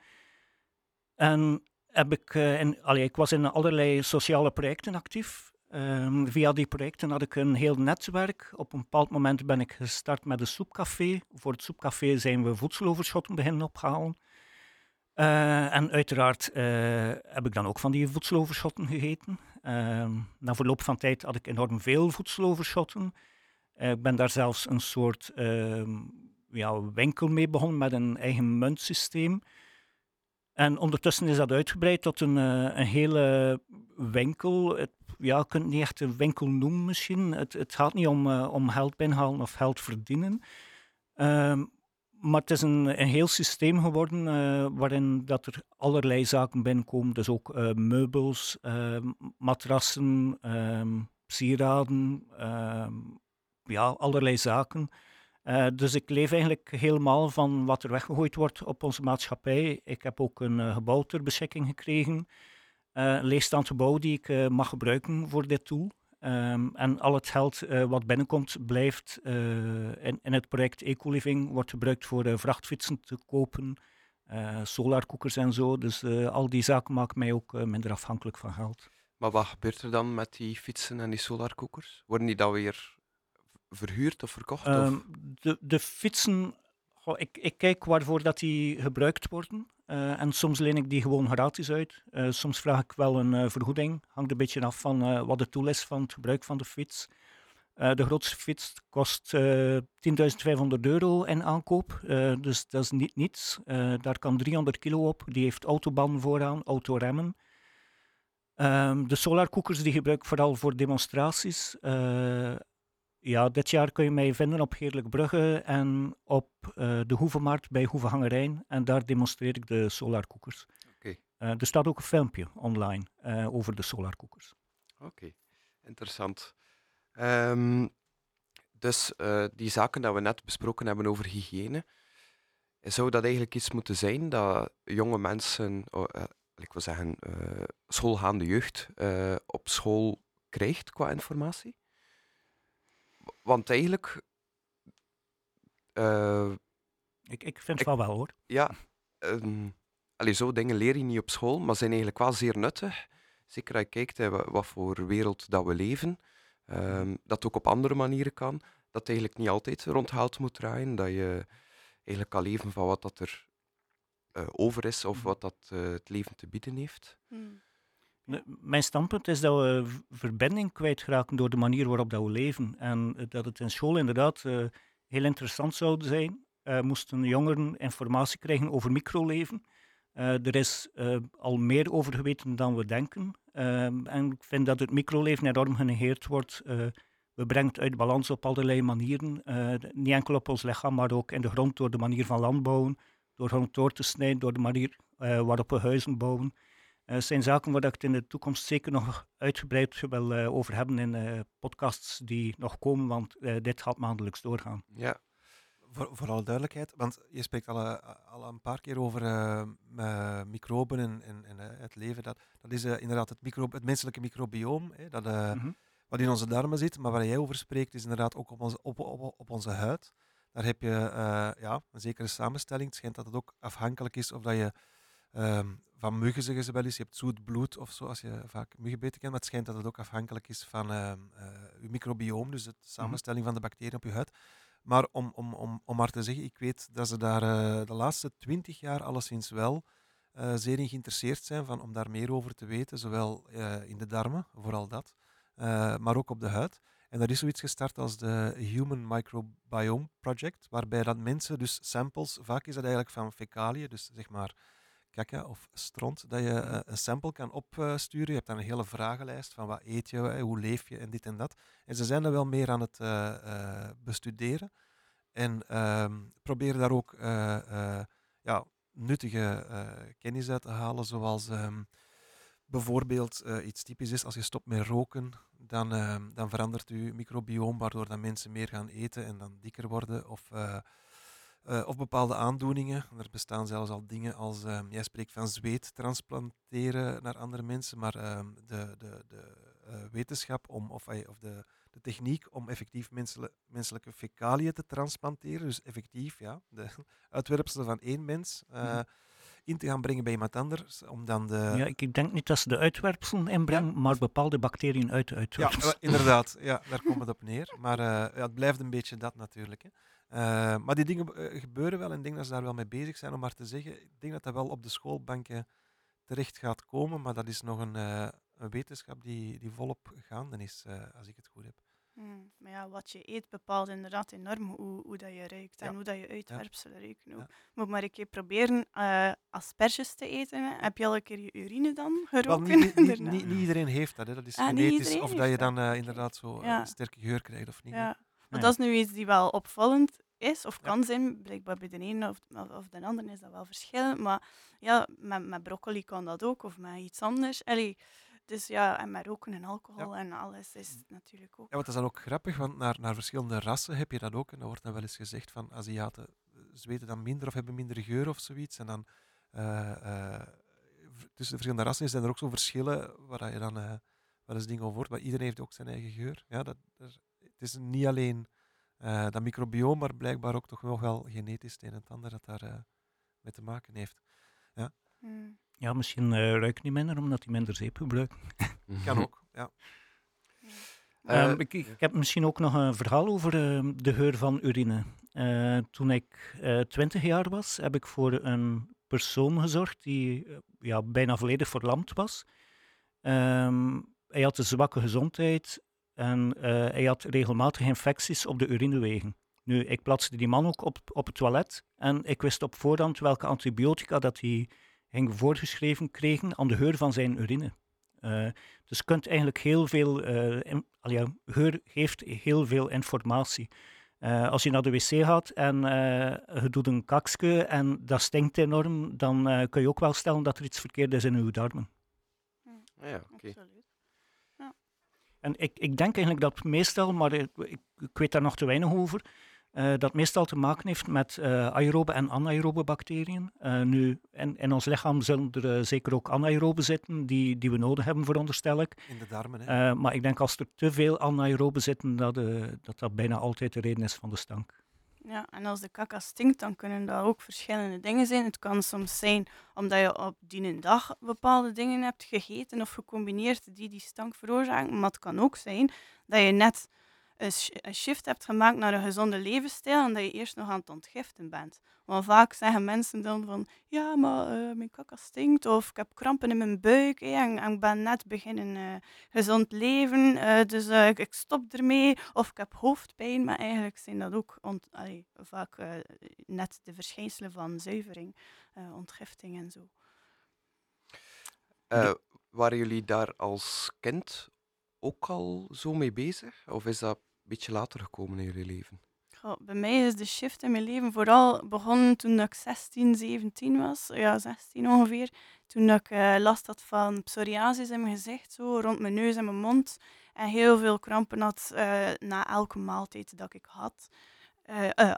En heb ik, in, allee, ik was in allerlei sociale projecten actief. Ehm, via die projecten had ik een heel netwerk. Op een bepaald moment ben ik gestart met een soepcafé. Voor het soepcafé zijn we voedseloverschotten beginnen ophalen. Uh, en uiteraard uh, heb ik dan ook van die voedseloverschotten gegeten. Uh, na verloop van tijd had ik enorm veel voedseloverschotten. Eh, ik ben daar zelfs een soort ehm, ja, winkel mee begonnen met een eigen muntsysteem. En ondertussen is dat uitgebreid tot een, een hele winkel. Het, ja, je kunt het niet echt een winkel noemen misschien. Het, het gaat niet om, om geld binnenhalen of geld verdienen. Ehm, maar het is een, een heel systeem geworden uh, waarin dat er allerlei zaken binnenkomen. Dus ook meubels, uh, matrassen, ehm, sieraden, ehm, ja, allerlei zaken. Dus ik leef eigenlijk helemaal van wat er weggegooid wordt op onze maatschappij. Ik heb ook een gebouw ter beschikking gekregen. een leegstaand gebouw die ik mag gebruiken voor dit doel. Um, en al het geld uh, wat binnenkomt blijft uh, in, in, het project Ecoliving, wordt gebruikt voor uh, vrachtfietsen te kopen, solarkoekers en zo. Dus al die zaken maken mij ook minder afhankelijk van geld. Maar wat gebeurt er dan met die fietsen en die solarkoekers? Worden die dan weer verhuurd of verkocht? Of? De, de fietsen, ik, ik, kijk waarvoor dat die gebruikt worden. Uh, en soms leen ik die gewoon gratis uit. Uh, soms vraag ik wel een uh, vergoeding. Hangt een beetje af van wat de doel is van het gebruik van de fiets. de grootste fiets kost 10.500 euro in aankoop. dus dat is niet niets. daar kan 300 kilo op. Die heeft autobanden vooraan, autoremmen. Um, de solarkoekers die gebruik ik vooral voor demonstraties. Ja, dit jaar kun je mij vinden op Heerlijkbrugge en op uh, de Hoevenmarkt bij Hoevenhangerijn. En daar demonstreer ik de solarkoekers. Oké. er staat ook een filmpje online over de solarkoekers. Oké, interessant. Ehm, dus die zaken die we net besproken hebben over hygiëne, zou dat eigenlijk iets moeten zijn dat jonge mensen, oh, ik wil zeggen, schoolgaande jeugd, op school krijgt qua informatie? Want eigenlijk uh, ik, ik vind het wel wel hoor. Ja, um, allee, zo dingen leer je niet op school, maar zijn eigenlijk wel zeer nuttig. Zeker als je kijkt hè, wat voor wereld dat we leven. Um, dat ook op andere manieren kan. Dat eigenlijk niet altijd rondhaald moet draaien. Dat je eigenlijk kan leven van wat dat er uh, over is of mm. wat dat uh, het leven te bieden heeft. Mm. Mijn standpunt is dat we verbinding kwijtraken door de manier waarop dat we leven. En dat het in school inderdaad uh, heel interessant zou zijn, uh, moesten jongeren informatie krijgen over microleven. Er is al meer over geweten dan we denken. en ik vind dat het microleven enorm genegeerd wordt. we brengen het uit balans op allerlei manieren. niet enkel op ons lichaam, maar ook in de grond door de manier van landbouwen, door grond door te snijden, door de manier waarop we huizen bouwen. Het zijn zaken waar ik het in de toekomst zeker nog uitgebreid wil over hebben in podcasts die nog komen, want dit gaat maandelijks doorgaan. Ja, voor, voor alle duidelijkheid, want je spreekt al, al een paar keer over uh, microben en, en, en uh, het leven. Dat, dat is uh, inderdaad het, micro, het menselijke microbioom, hè, dat, mm -hmm. wat in onze darmen zit. Maar waar jij over spreekt, is inderdaad ook op onze, op, op, op onze huid. Daar heb je ja, een zekere samenstelling. Het schijnt dat het ook afhankelijk is of dat je um, van muggen, zeggen ze wel eens, je hebt zoet bloed of zo, als je vaak muggenbeten kent. Maar het schijnt dat het ook afhankelijk is van je microbioom, dus de mhm. samenstelling van de bacteriën op je huid. Maar om, om, om, om maar te zeggen, ik weet dat ze daar uh, de laatste twintig jaar alleszins wel zeer in geïnteresseerd zijn van, om daar meer over te weten, zowel in de darmen, vooral dat, maar ook op de huid. En er is zoiets gestart als de Human Microbiome Project, waarbij dat mensen dus samples, vaak is dat eigenlijk van fecaliën, dus zeg maar kakka of stront, dat je uh, een sample kan opsturen. Je hebt dan een hele vragenlijst van wat eet je, hoe leef je en dit en dat. En ze zijn er wel meer aan het uh, bestuderen. En ehm, proberen daar ook ja, nuttige kennis uit te halen, zoals um, bijvoorbeeld iets typisch is, als je stopt met roken, dan, ehm, dan verandert je microbioom, waardoor dan mensen meer gaan eten en dan dikker worden. Of of bepaalde aandoeningen. Er bestaan zelfs al dingen als, uh, jij spreekt van zweet transplanteren naar andere mensen, maar uh, de, de, de uh, wetenschap om, of, of de, de techniek om effectief menselijke, menselijke fecaliën te transplanteren, dus effectief ja, de *laughs* uitwerpselen van één mens, mm in te gaan brengen bij iemand anders. Om dan de... Ja, ik denk niet dat ze de uitwerpselen inbrengen, maar bepaalde bacteriën uit de uitwerpselen. Ja, inderdaad, *laughs* ja, daar komt het op neer. Maar ja, het blijft een beetje dat natuurlijk. Hè. Uh, maar die dingen uh, gebeuren wel en ik denk dat ze daar wel mee bezig zijn. Om maar te zeggen, ik denk dat dat wel op de schoolbanken terecht gaat komen, maar dat is nog een, uh, een wetenschap die, die volop gaande is, als ik het goed heb. Hmm, maar ja, wat je eet bepaalt inderdaad enorm hoe, hoe dat je ruikt en hoe dat je uitwerpselen ja. ruiken. Ja. Moet maar een keer proberen asperges te eten. Heb je al een keer je urine dan geroken? Wel, niet, niet, niet, *laughs* niet, iedereen heeft dat. Hè. Dat is ah, genetisch. Of dat je dan inderdaad zo een sterke geur krijgt of niet. Ja. Maar dat is nu iets die wel opvallend is of kan zijn. Blijkbaar bij de ene of, of, de andere is dat wel verschillend. Maar ja, met, met broccoli kan dat ook of met iets anders. Allee, dus ja, en met roken en alcohol en alles is het natuurlijk ook. Ja, wat is dan ook grappig, want naar, naar verschillende rassen heb je dat ook. En dan wordt dan wel eens gezegd van Aziaten zweten dan minder of hebben minder geur of zoiets. En dan uh, uh, tussen de verschillende rassen zijn er ook zo verschillen waar je dan uh, wel eens dingen over hoort. Maar iedereen heeft ook zijn eigen geur. Ja, dat, dat is niet alleen uh, dat microbioom, maar blijkbaar ook toch wel, wel genetisch het een en het ander dat daar uh, mee te maken heeft. Ja, hmm. ja misschien uh, ruikt niet minder omdat hij minder zeep gebruikt. *laughs* kan ook, ja. Um, ik, ik, heb misschien ook nog een verhaal over uh, de geur van urine. Uh, toen ik twintig jaar was, heb ik voor een persoon gezorgd die ja, bijna volledig verlamd was. Um, hij had een zwakke gezondheid en uh, hij had regelmatig infecties op de urinewegen. Nu, ik plaatste die man ook op, op het toilet en ik wist op voorhand welke antibiotica dat hij ging voorgeschreven kregen aan de geur van zijn urine. Uh, dus je kunt eigenlijk heel veel, uh, in, ja, geur geeft heel veel informatie. Eh, als je naar de wc gaat en eh, je doet een kakske en dat stinkt enorm, dan eh, kun je ook wel stellen dat er iets verkeerd is in je darmen. Ah ja, oké. Absoluut. En ik, ik denk eigenlijk dat meestal, maar ik, ik, weet daar nog te weinig over, eh, dat meestal te maken heeft met eh, aerobe en anaerobe bacteriën. Eh, nu, in, in ons lichaam zullen er zeker ook anaerobe zitten die, die we nodig hebben, veronderstel ik. In de darmen. Hè? Maar ik denk als er te veel anaerobe zitten, dat, dat dat bijna altijd de reden is van de stank. Ja, en als de kaka stinkt, dan kunnen dat ook verschillende dingen zijn. Het kan soms zijn omdat je op die een dag bepaalde dingen hebt gegeten of gecombineerd die die stank veroorzaken. Maar het kan ook zijn dat je net een, een shift hebt gemaakt naar een gezonde levensstijl en dat je eerst nog aan het ontgiften bent. Want vaak zeggen mensen dan van, ja, maar eh, mijn kaka stinkt of ik heb krampen in mijn buik en, ik ben net beginnen eh, gezond leven, eh, dus ik, ik stop ermee. Of ik heb hoofdpijn, maar eigenlijk zijn dat ook vaak net de verschijnselen van zuivering, ontgifting en zo. Waren jullie daar als kind ook al zo mee bezig? Of is dat een beetje later gekomen in jullie leven? Goh, bij mij is de shift in mijn leven vooral begonnen toen ik 16, 17 was. Ja, 16 ongeveer. Toen ik eh, last had van psoriasis in mijn gezicht, zo rond mijn neus en mijn mond. En heel veel krampen had eh, na elke maaltijd dat ik had.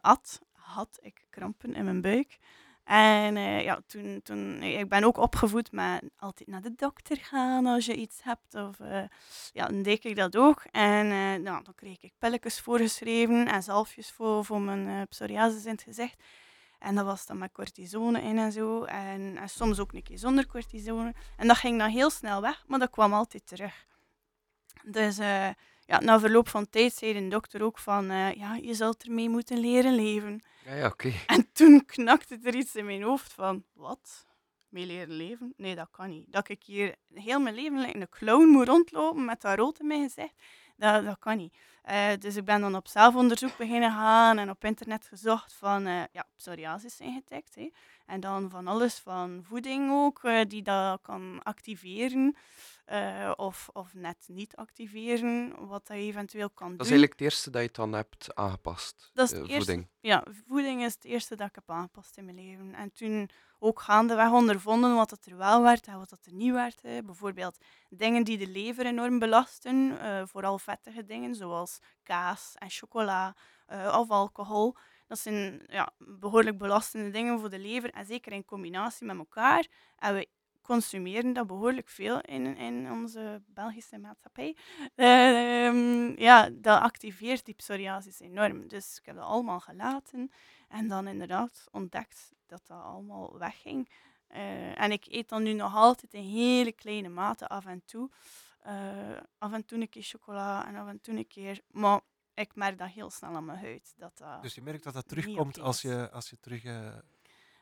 at, had ik krampen in mijn buik. En eh, ja, toen, toen, ik ben ook opgevoed met altijd naar de dokter gaan als je iets hebt. Of, eh, ja, dan deed ik dat ook. En eh, nou, dan kreeg ik pilletjes voorgeschreven en zalfjes voor, voor mijn eh, psoriasis in het gezicht. En dat was dan met cortisone in en zo. En, soms ook een keer zonder cortisone. En dat ging dan heel snel weg, maar dat kwam altijd terug. Dus eh, ja, na verloop van tijd zei de dokter ook van... eh, ja, je zult ermee moeten leren leven. Ja, ja oké. En toen knakte er iets in mijn hoofd van... Wat? Mee leren leven? Nee, dat kan niet. Dat ik hier heel mijn leven like een clown moet rondlopen met dat rood in mijn gezicht, dat, dat kan niet. Eh, dus ik ben dan op zelfonderzoek beginnen gaan en op internet gezocht van eh, ja, psoriasis ingetikt. Hè. En dan van alles van voeding ook, eh, die dat kan activeren eh, of, of net niet activeren, wat dat je eventueel kan doen. Dat is eigenlijk het eerste dat je dan hebt aangepast. Dat is eh, het eerste- voeding. Ja, voeding is het eerste dat ik heb aangepast in mijn leven. En toen ook gaandeweg ondervonden wat dat er wel werd en wat dat er niet werd. Hè. Bijvoorbeeld dingen die de lever enorm belasten, vooral vettige dingen zoals kaas en chocola of alcohol. Dat zijn ja, behoorlijk belastende dingen voor de lever en zeker in combinatie met elkaar. En we consumeren dat behoorlijk veel in, in onze Belgische maatschappij. Ehm, ja, dat activeert die psoriasis enorm. Dus ik heb dat allemaal gelaten en dan inderdaad ontdekt dat dat allemaal wegging. Eh, en ik eet dan nu nog altijd in hele kleine mate af en toe. Eh, af en toe een keer chocola en af en toe een keer... Maar ik merk dat heel snel aan mijn huid. Dat dat... Dus je merkt dat dat terugkomt als je, als je terug eh,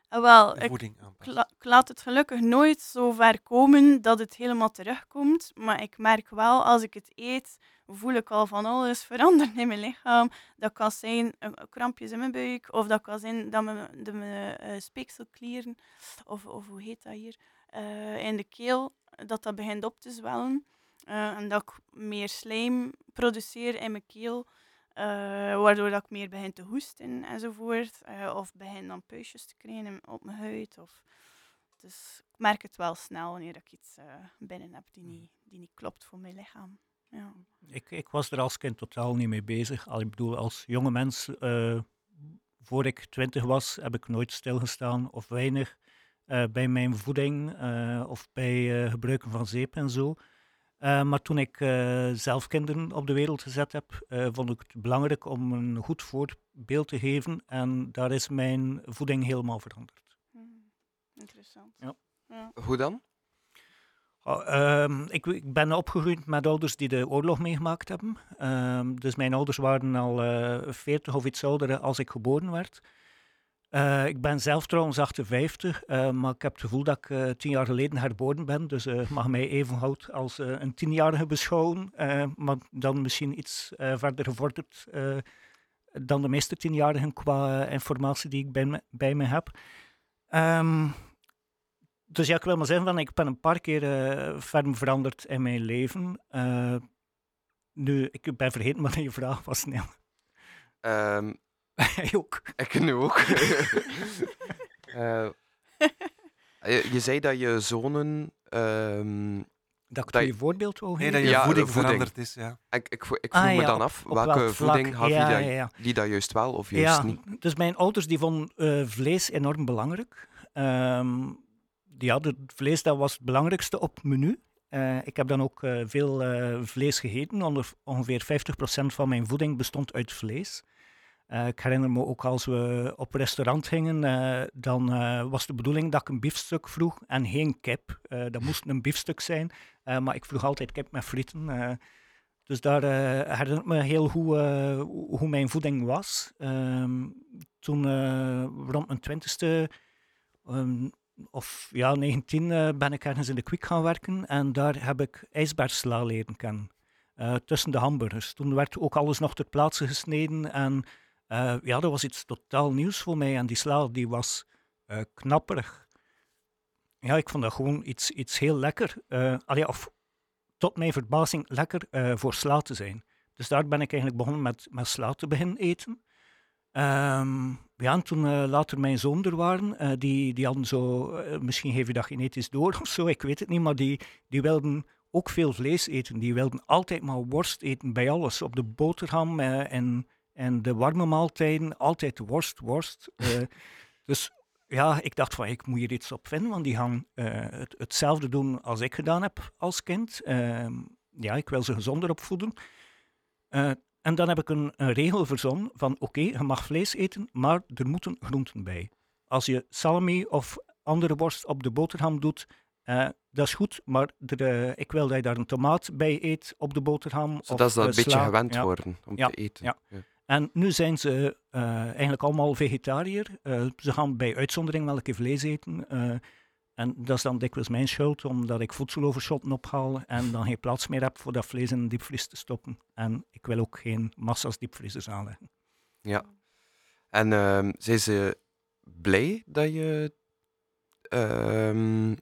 Ah, wel, voeding aanpast. ik la- ik laat het gelukkig nooit zo ver komen dat het helemaal terugkomt. Maar ik merk wel, als ik het eet, voel ik al van alles veranderen in mijn lichaam. Dat kan zijn eh, krampjes in mijn buik, of dat kan zijn dat mijn, de, mijn eh, speekselklieren, of, of hoe heet dat hier, in de keel, dat dat begint op te zwellen. En dat ik meer slijm produceer in mijn keel. Eh, waardoor dat ik meer begin te hoesten enzovoort. eh, of begin dan puistjes te krijgen op mijn huid. Of... Dus ik merk het wel snel wanneer ik iets eh, binnen heb die niet, die niet klopt voor mijn lichaam. Ja. Ik, ik was er als kind totaal niet mee bezig. Al, ik bedoel, als jonge mens, eh, voor ik twintig was, heb ik nooit stilgestaan of weinig bij mijn voeding of bij gebruiken van zeep en zo. Eh, maar toen ik eh, zelf kinderen op de wereld gezet heb, eh, vond ik het belangrijk om een goed voorbeeld te geven. En daar is mijn voeding helemaal veranderd. Hmm, Interessant. Ja. Ja. Hoe dan? Oh, ehm, ik, ik ben opgegroeid met ouders die de oorlog meegemaakt hebben. Ehm, dus mijn ouders waren al eh 40 of iets ouder als ik geboren werd. Eh, ik ben zelf trouwens 58, eh, maar ik heb het gevoel dat ik eh, tien jaar geleden herboren ben. Dus mag mij even oud als een tienjarige beschouwen. maar dan misschien iets verder gevorderd dan de meeste tienjarigen qua informatie die ik bij me, heb. Ehm, dus ja, ik wil maar zeggen, van, ik ben een paar keer ferm veranderd in mijn leven. Nu, ik ben vergeten wat je vraag was. Nee. Ehm, Hij ook. ik nu ook. *laughs* Eh, je, je zei dat je zonen. ehm, Dat ik Dat je- voorbeeld wou Nee, dat je Ja, voeding, voeding. veranderd is. Ja. ik, ik, ik Ah, vroeg me ja, dan op- af, op welke welk voeding gaf ja, je dat, ja, ja. die dat juist wel of juist Ja, niet? dus mijn ouders die vonden eh, vlees enorm belangrijk. Ehm die hadden het vlees, dat was het belangrijkste op het menu. Eh, ik heb dan ook eh, veel eh, vlees gegeten. Onder, ongeveer 50% van mijn voeding bestond uit vlees. Eh, ik herinner me ook als we op restaurant gingen, eh, dan eh, was de bedoeling dat ik een biefstuk vroeg en geen kip. Dat moest een biefstuk zijn, maar ik vroeg altijd kip met frieten. dus daar herinner ik me heel goed hoe mijn voeding was. Ehm, toen rond mijn twintigste ehm, of ja, 19 eh, ben ik ergens in de kwik gaan werken en daar heb ik ijsbergsla leren kennen. tussen de hamburgers. Toen werd ook alles nog ter plaatse gesneden en eh, ja, dat was iets totaal nieuws voor mij. En die sla die was eh, knapperig. Ja, ik vond dat gewoon iets, iets heel lekker. eh allee, of tot mijn verbazing lekker voor sla te zijn. Dus daar ben ik eigenlijk begonnen met, met sla te beginnen eten. Ehm, ja, en toen later mijn zoon er waren, die, die hadden zo, misschien geef je dat genetisch door of zo, ik weet het niet, maar die, die wilden ook veel vlees eten. Die wilden altijd maar worst eten bij alles. Op de boterham en, en de warme maaltijden, altijd worst, worst. *laughs* Eh, dus ja, ik dacht van, ik moet hier iets op vinden, want die gaan eh, het, hetzelfde doen als ik gedaan heb als kind. Ehm, ja, ik wil ze gezonder opvoeden. Eh, en dan heb ik een, een regel verzonnen van oké, je mag vlees eten, maar er moeten groenten bij. Als je salami of andere worst op de boterham doet, eh, dat is goed, maar er, ik wil dat je daar een tomaat bij eet op de boterham. Zodat of, ze dat een beetje gewend Ja. worden om Ja, te eten. ja. En nu zijn ze eh, eigenlijk allemaal vegetariër. Eh, ze gaan bij uitzondering wel een keer vlees eten. eh, en dat is dan dikwijls mijn schuld, omdat ik voedseloverschotten ophaal en dan geen plaats meer heb voor dat vlees in een diepvries te stoppen. En ik wil ook geen massa's diepvriezers aanleggen. Ja. En ehm, zijn ze blij dat je ehm,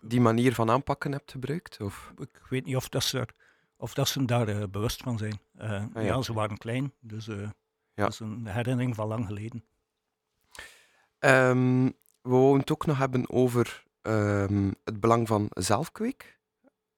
die manier van aanpakken hebt gebruikt? Of? Ik weet niet of, dat ze, er, of dat ze daar eh, bewust van zijn. Eh, Ah, ja. ja. ze waren klein, dus eh, dat is een herinnering van lang geleden. Ehm, we wouden het ook nog hebben over ehm, het belang van zelfkweek.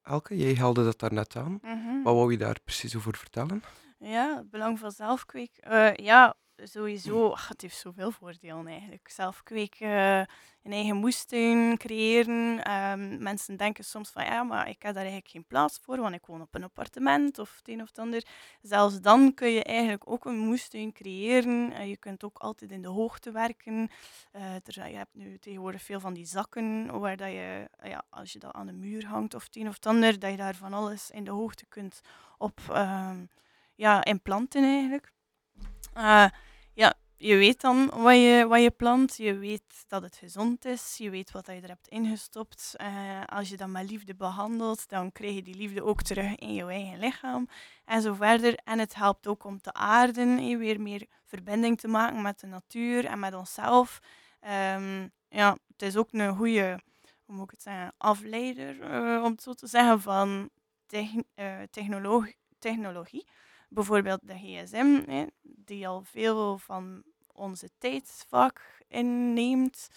Elke, jij haalde dat daar net aan. Mhm. Wat wou je daar precies over vertellen? Ja, het belang van zelfkweek. Eh, ja, sowieso. ach, het heeft zoveel voordelen eigenlijk. Zelfkweek, eh een eigen moestuin creëren. Ehm, mensen denken soms van ja, maar ik heb daar eigenlijk geen plaats voor, want ik woon op een appartement of het een of het ander. Zelfs dan kun je eigenlijk ook een moestuin creëren. Eh, je kunt ook altijd in de hoogte werken. Eh, er je hebt nu tegenwoordig veel van die zakken waar dat je, eh, ja, als je dat aan de muur hangt of het een of het ander, dat je daar van alles in de hoogte kunt op ehm, ja, in planten eigenlijk. Ja, je weet dan wat je, wat je plant, je weet dat het gezond is, je weet wat je er hebt ingestopt. Eh, als je dat met liefde behandelt, dan krijg je die liefde ook terug in je eigen lichaam en zo verder. En het helpt ook om te aarden, eh, weer meer verbinding te maken met de natuur en met onszelf. Ehm, ja, het is ook een goede, hoe moet ik het zeggen, afleider, eh, om het zo te zeggen, van technologie bijvoorbeeld de gsm, hè, die al veel van onze tijd vaak inneemt,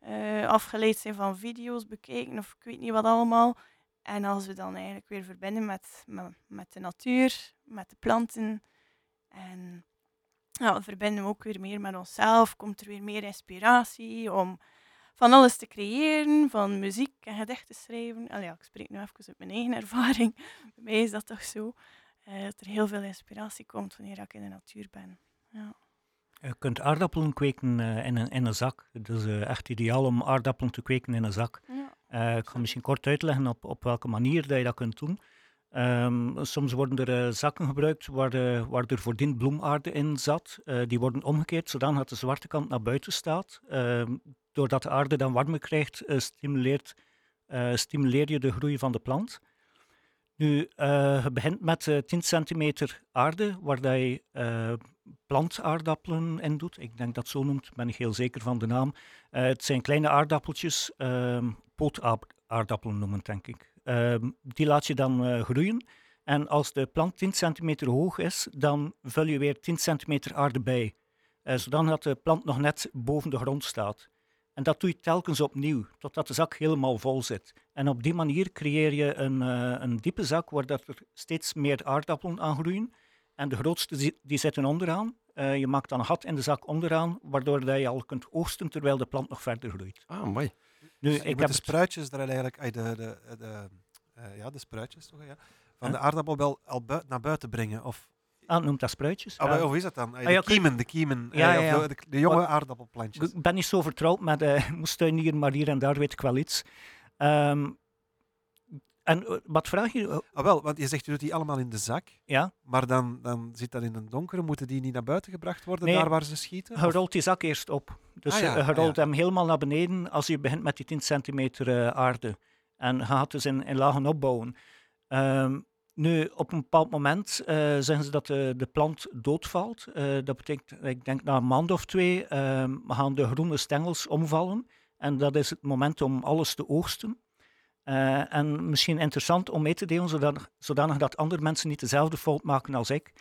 eh, afgeleid zijn van video's bekijken of ik weet niet wat allemaal. En als we dan eigenlijk weer verbinden met, met, de natuur, met de planten en ja, we verbinden we ook weer meer met onszelf, komt er weer meer inspiratie om van alles te creëren, van muziek en gedichten schrijven. Allee, ik spreek nu even uit mijn eigen *laughs* ervaring. Bij mij is dat toch zo eh, dat er heel veel inspiratie komt wanneer ik in de natuur ben. Ja. Je kunt aardappelen kweken eh, in, een, in een zak. Het is eh, echt ideaal om aardappelen te kweken in een zak. Ja. Ik ga misschien kort uitleggen op, op welke manier dat je dat kunt doen. Ehm, soms worden er zakken gebruikt waar, eh, waar er voordien bloemaarde in zat. Die worden omgekeerd zodat de zwarte kant naar buiten staat. Ehm, doordat de aarde dan warmer krijgt, stimuleert, stimuleer je de groei van de plant. Nu, eh, je begint met eh, 10 centimeter aarde, waar dat je eh, plantaardappelen in doet. Ik denk dat zo noemt, ben ik heel zeker van de naam. Het zijn kleine aardappeltjes, ehm pootaardappelen noemen, denk ik. Ehm, die laat je dan groeien. En als de plant 10 centimeter hoog is, dan vul je weer 10 centimeter aarde bij. Uh, zodat de plant nog net boven de grond staat. En dat doe je telkens opnieuw, totdat de zak helemaal vol zit. En op die manier creëer je een, uh, een diepe zak waar dat er steeds meer aardappelen aan groeien. En de grootste die zitten onderaan. Uh, je maakt dan een gat in de zak onderaan, waardoor dat je al kunt oogsten terwijl de plant nog verder groeit. Ah, mooi. Nu, dus ik heb de spruitjes er eigenlijk, de, de, de, de uh, ja, de spruitjes toch, ja, van de aardappel wel al bui naar buiten brengen. Of Ah, noemt dat spruitjes. Ah, ja. Hoe is dat dan? Ah, de kiemen, de kiemen. Ja, ja. De, de, jonge aardappelplantjes. Ik ben niet zo vertrouwd met uh, *laughs* moestuinieren, maar hier en daar weet ik wel iets. Um, en uh, wat vraag je? Ah, wel, want je zegt je doet die allemaal in de zak. Ja. Maar dan, dan zit dat in een donkere. Moeten die niet naar buiten gebracht worden, nee, daar waar ze schieten? Je rolt die zak eerst op. Dus ah, ja, je rolt hem helemaal naar beneden als je begint met die 10 centimeter uh, aarde. En je gaat dus in, in lagen opbouwen. Um, nu, op een bepaald moment uh, zeggen ze dat de, de plant doodvalt. Uh, dat betekent, ik denk na een maand of twee, uh, gaan de groene stengels omvallen. En dat is het moment om alles te oogsten. Uh, en misschien interessant om mee te delen, zodanig, zodanig, dat andere mensen niet dezelfde fout maken als ik.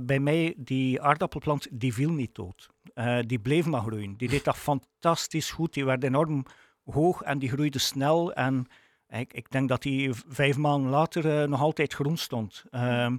bij mij, die aardappelplant, die viel niet dood. die bleef maar groeien. Die deed dat *laughs* fantastisch goed. Die werd enorm hoog en die groeide snel. En ik, ik denk dat hij vijf maanden later uh, nog altijd groen stond. Uh,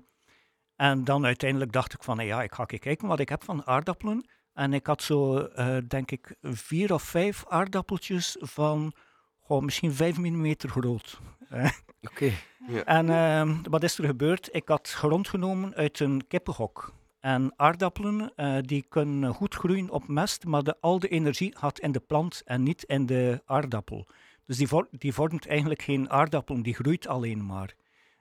en dan uiteindelijk dacht ik van, ja, ik ga kijken wat ik heb van aardappelen. En ik had zo, uh, denk ik, vier of vijf aardappeltjes van goh, misschien vijf millimeter groot. *laughs* Oké. Okay. Ja. En ehm, wat is er gebeurd? Ik had grond genomen uit een kippenhok. En aardappelen uh, die kunnen goed groeien op mest, maar de, al de energie gaat in de plant en niet in de aardappel. Dus die, die vormt eigenlijk geen aardappelen, die groeit alleen maar.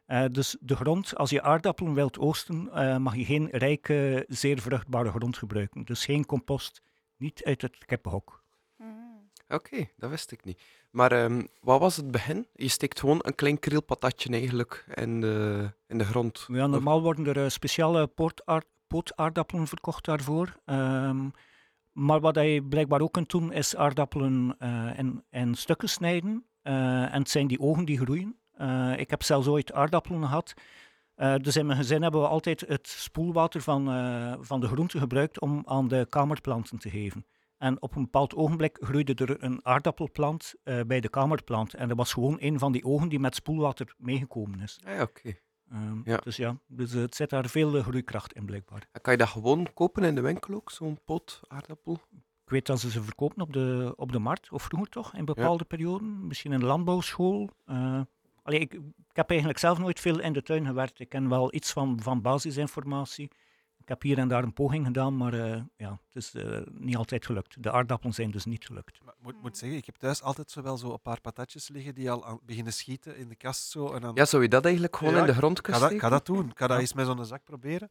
Uh, dus de grond, als je aardappelen wilt oosten, uh, mag je geen rijke, zeer vruchtbare grond gebruiken. Dus geen compost, niet uit het kippenhok. Mm. Oké, dat wist ik niet. Maar um, wat was het begin? Je steekt gewoon een klein krielpatatje eigenlijk in de, in de grond. Ja, normaal worden er uh, speciale pootaardappelen verkocht daarvoor. Um, maar wat je blijkbaar ook kunt doen, is aardappelen uh, in, in, stukken snijden. Uh, en het zijn die ogen die groeien. Uh, ik heb zelfs ooit aardappelen gehad. dus in mijn gezin hebben we altijd het spoelwater van, van de groente gebruikt om aan de kamerplanten te geven. En op een bepaald ogenblik groeide er een aardappelplant bij de kamerplant. En dat was gewoon een van die ogen die met spoelwater meegekomen is. Ah, oké. Um, ja. Dus ja, dus het zit daar veel groeikracht in blijkbaar. En kan je dat gewoon kopen in de winkel ook, zo'n pot aardappel? Ik weet dat ze ze verkopen op de, op de markt, of vroeger toch, in bepaalde ja. perioden. Misschien in de landbouwschool. Uh, allee, ik, ik, heb eigenlijk zelf nooit veel in de tuin gewerkt. Ik ken wel iets van, van basisinformatie. Ik heb hier en daar een poging gedaan, maar uh, ja, het is uh, niet altijd gelukt. De aardappelen zijn dus niet gelukt. Maar, moet, moet zeggen, ik heb thuis altijd zo wel zo een paar patatjes liggen die al aan, beginnen schieten in de kast. Zo, en dan... Ja, zou je dat eigenlijk gewoon ja, in de grond kunnen steken? Ik ga dat doen. Ik ga dat eens met zo'n zak proberen.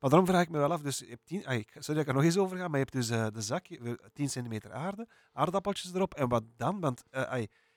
Maar daarom vraag ik me wel af, dus je hebt tien, ah, sorry dat ik er nog eens over ga, maar je hebt dus uh, de zak, 10 centimeter aarde, aardappeltjes erop. En wat dan? Want uh,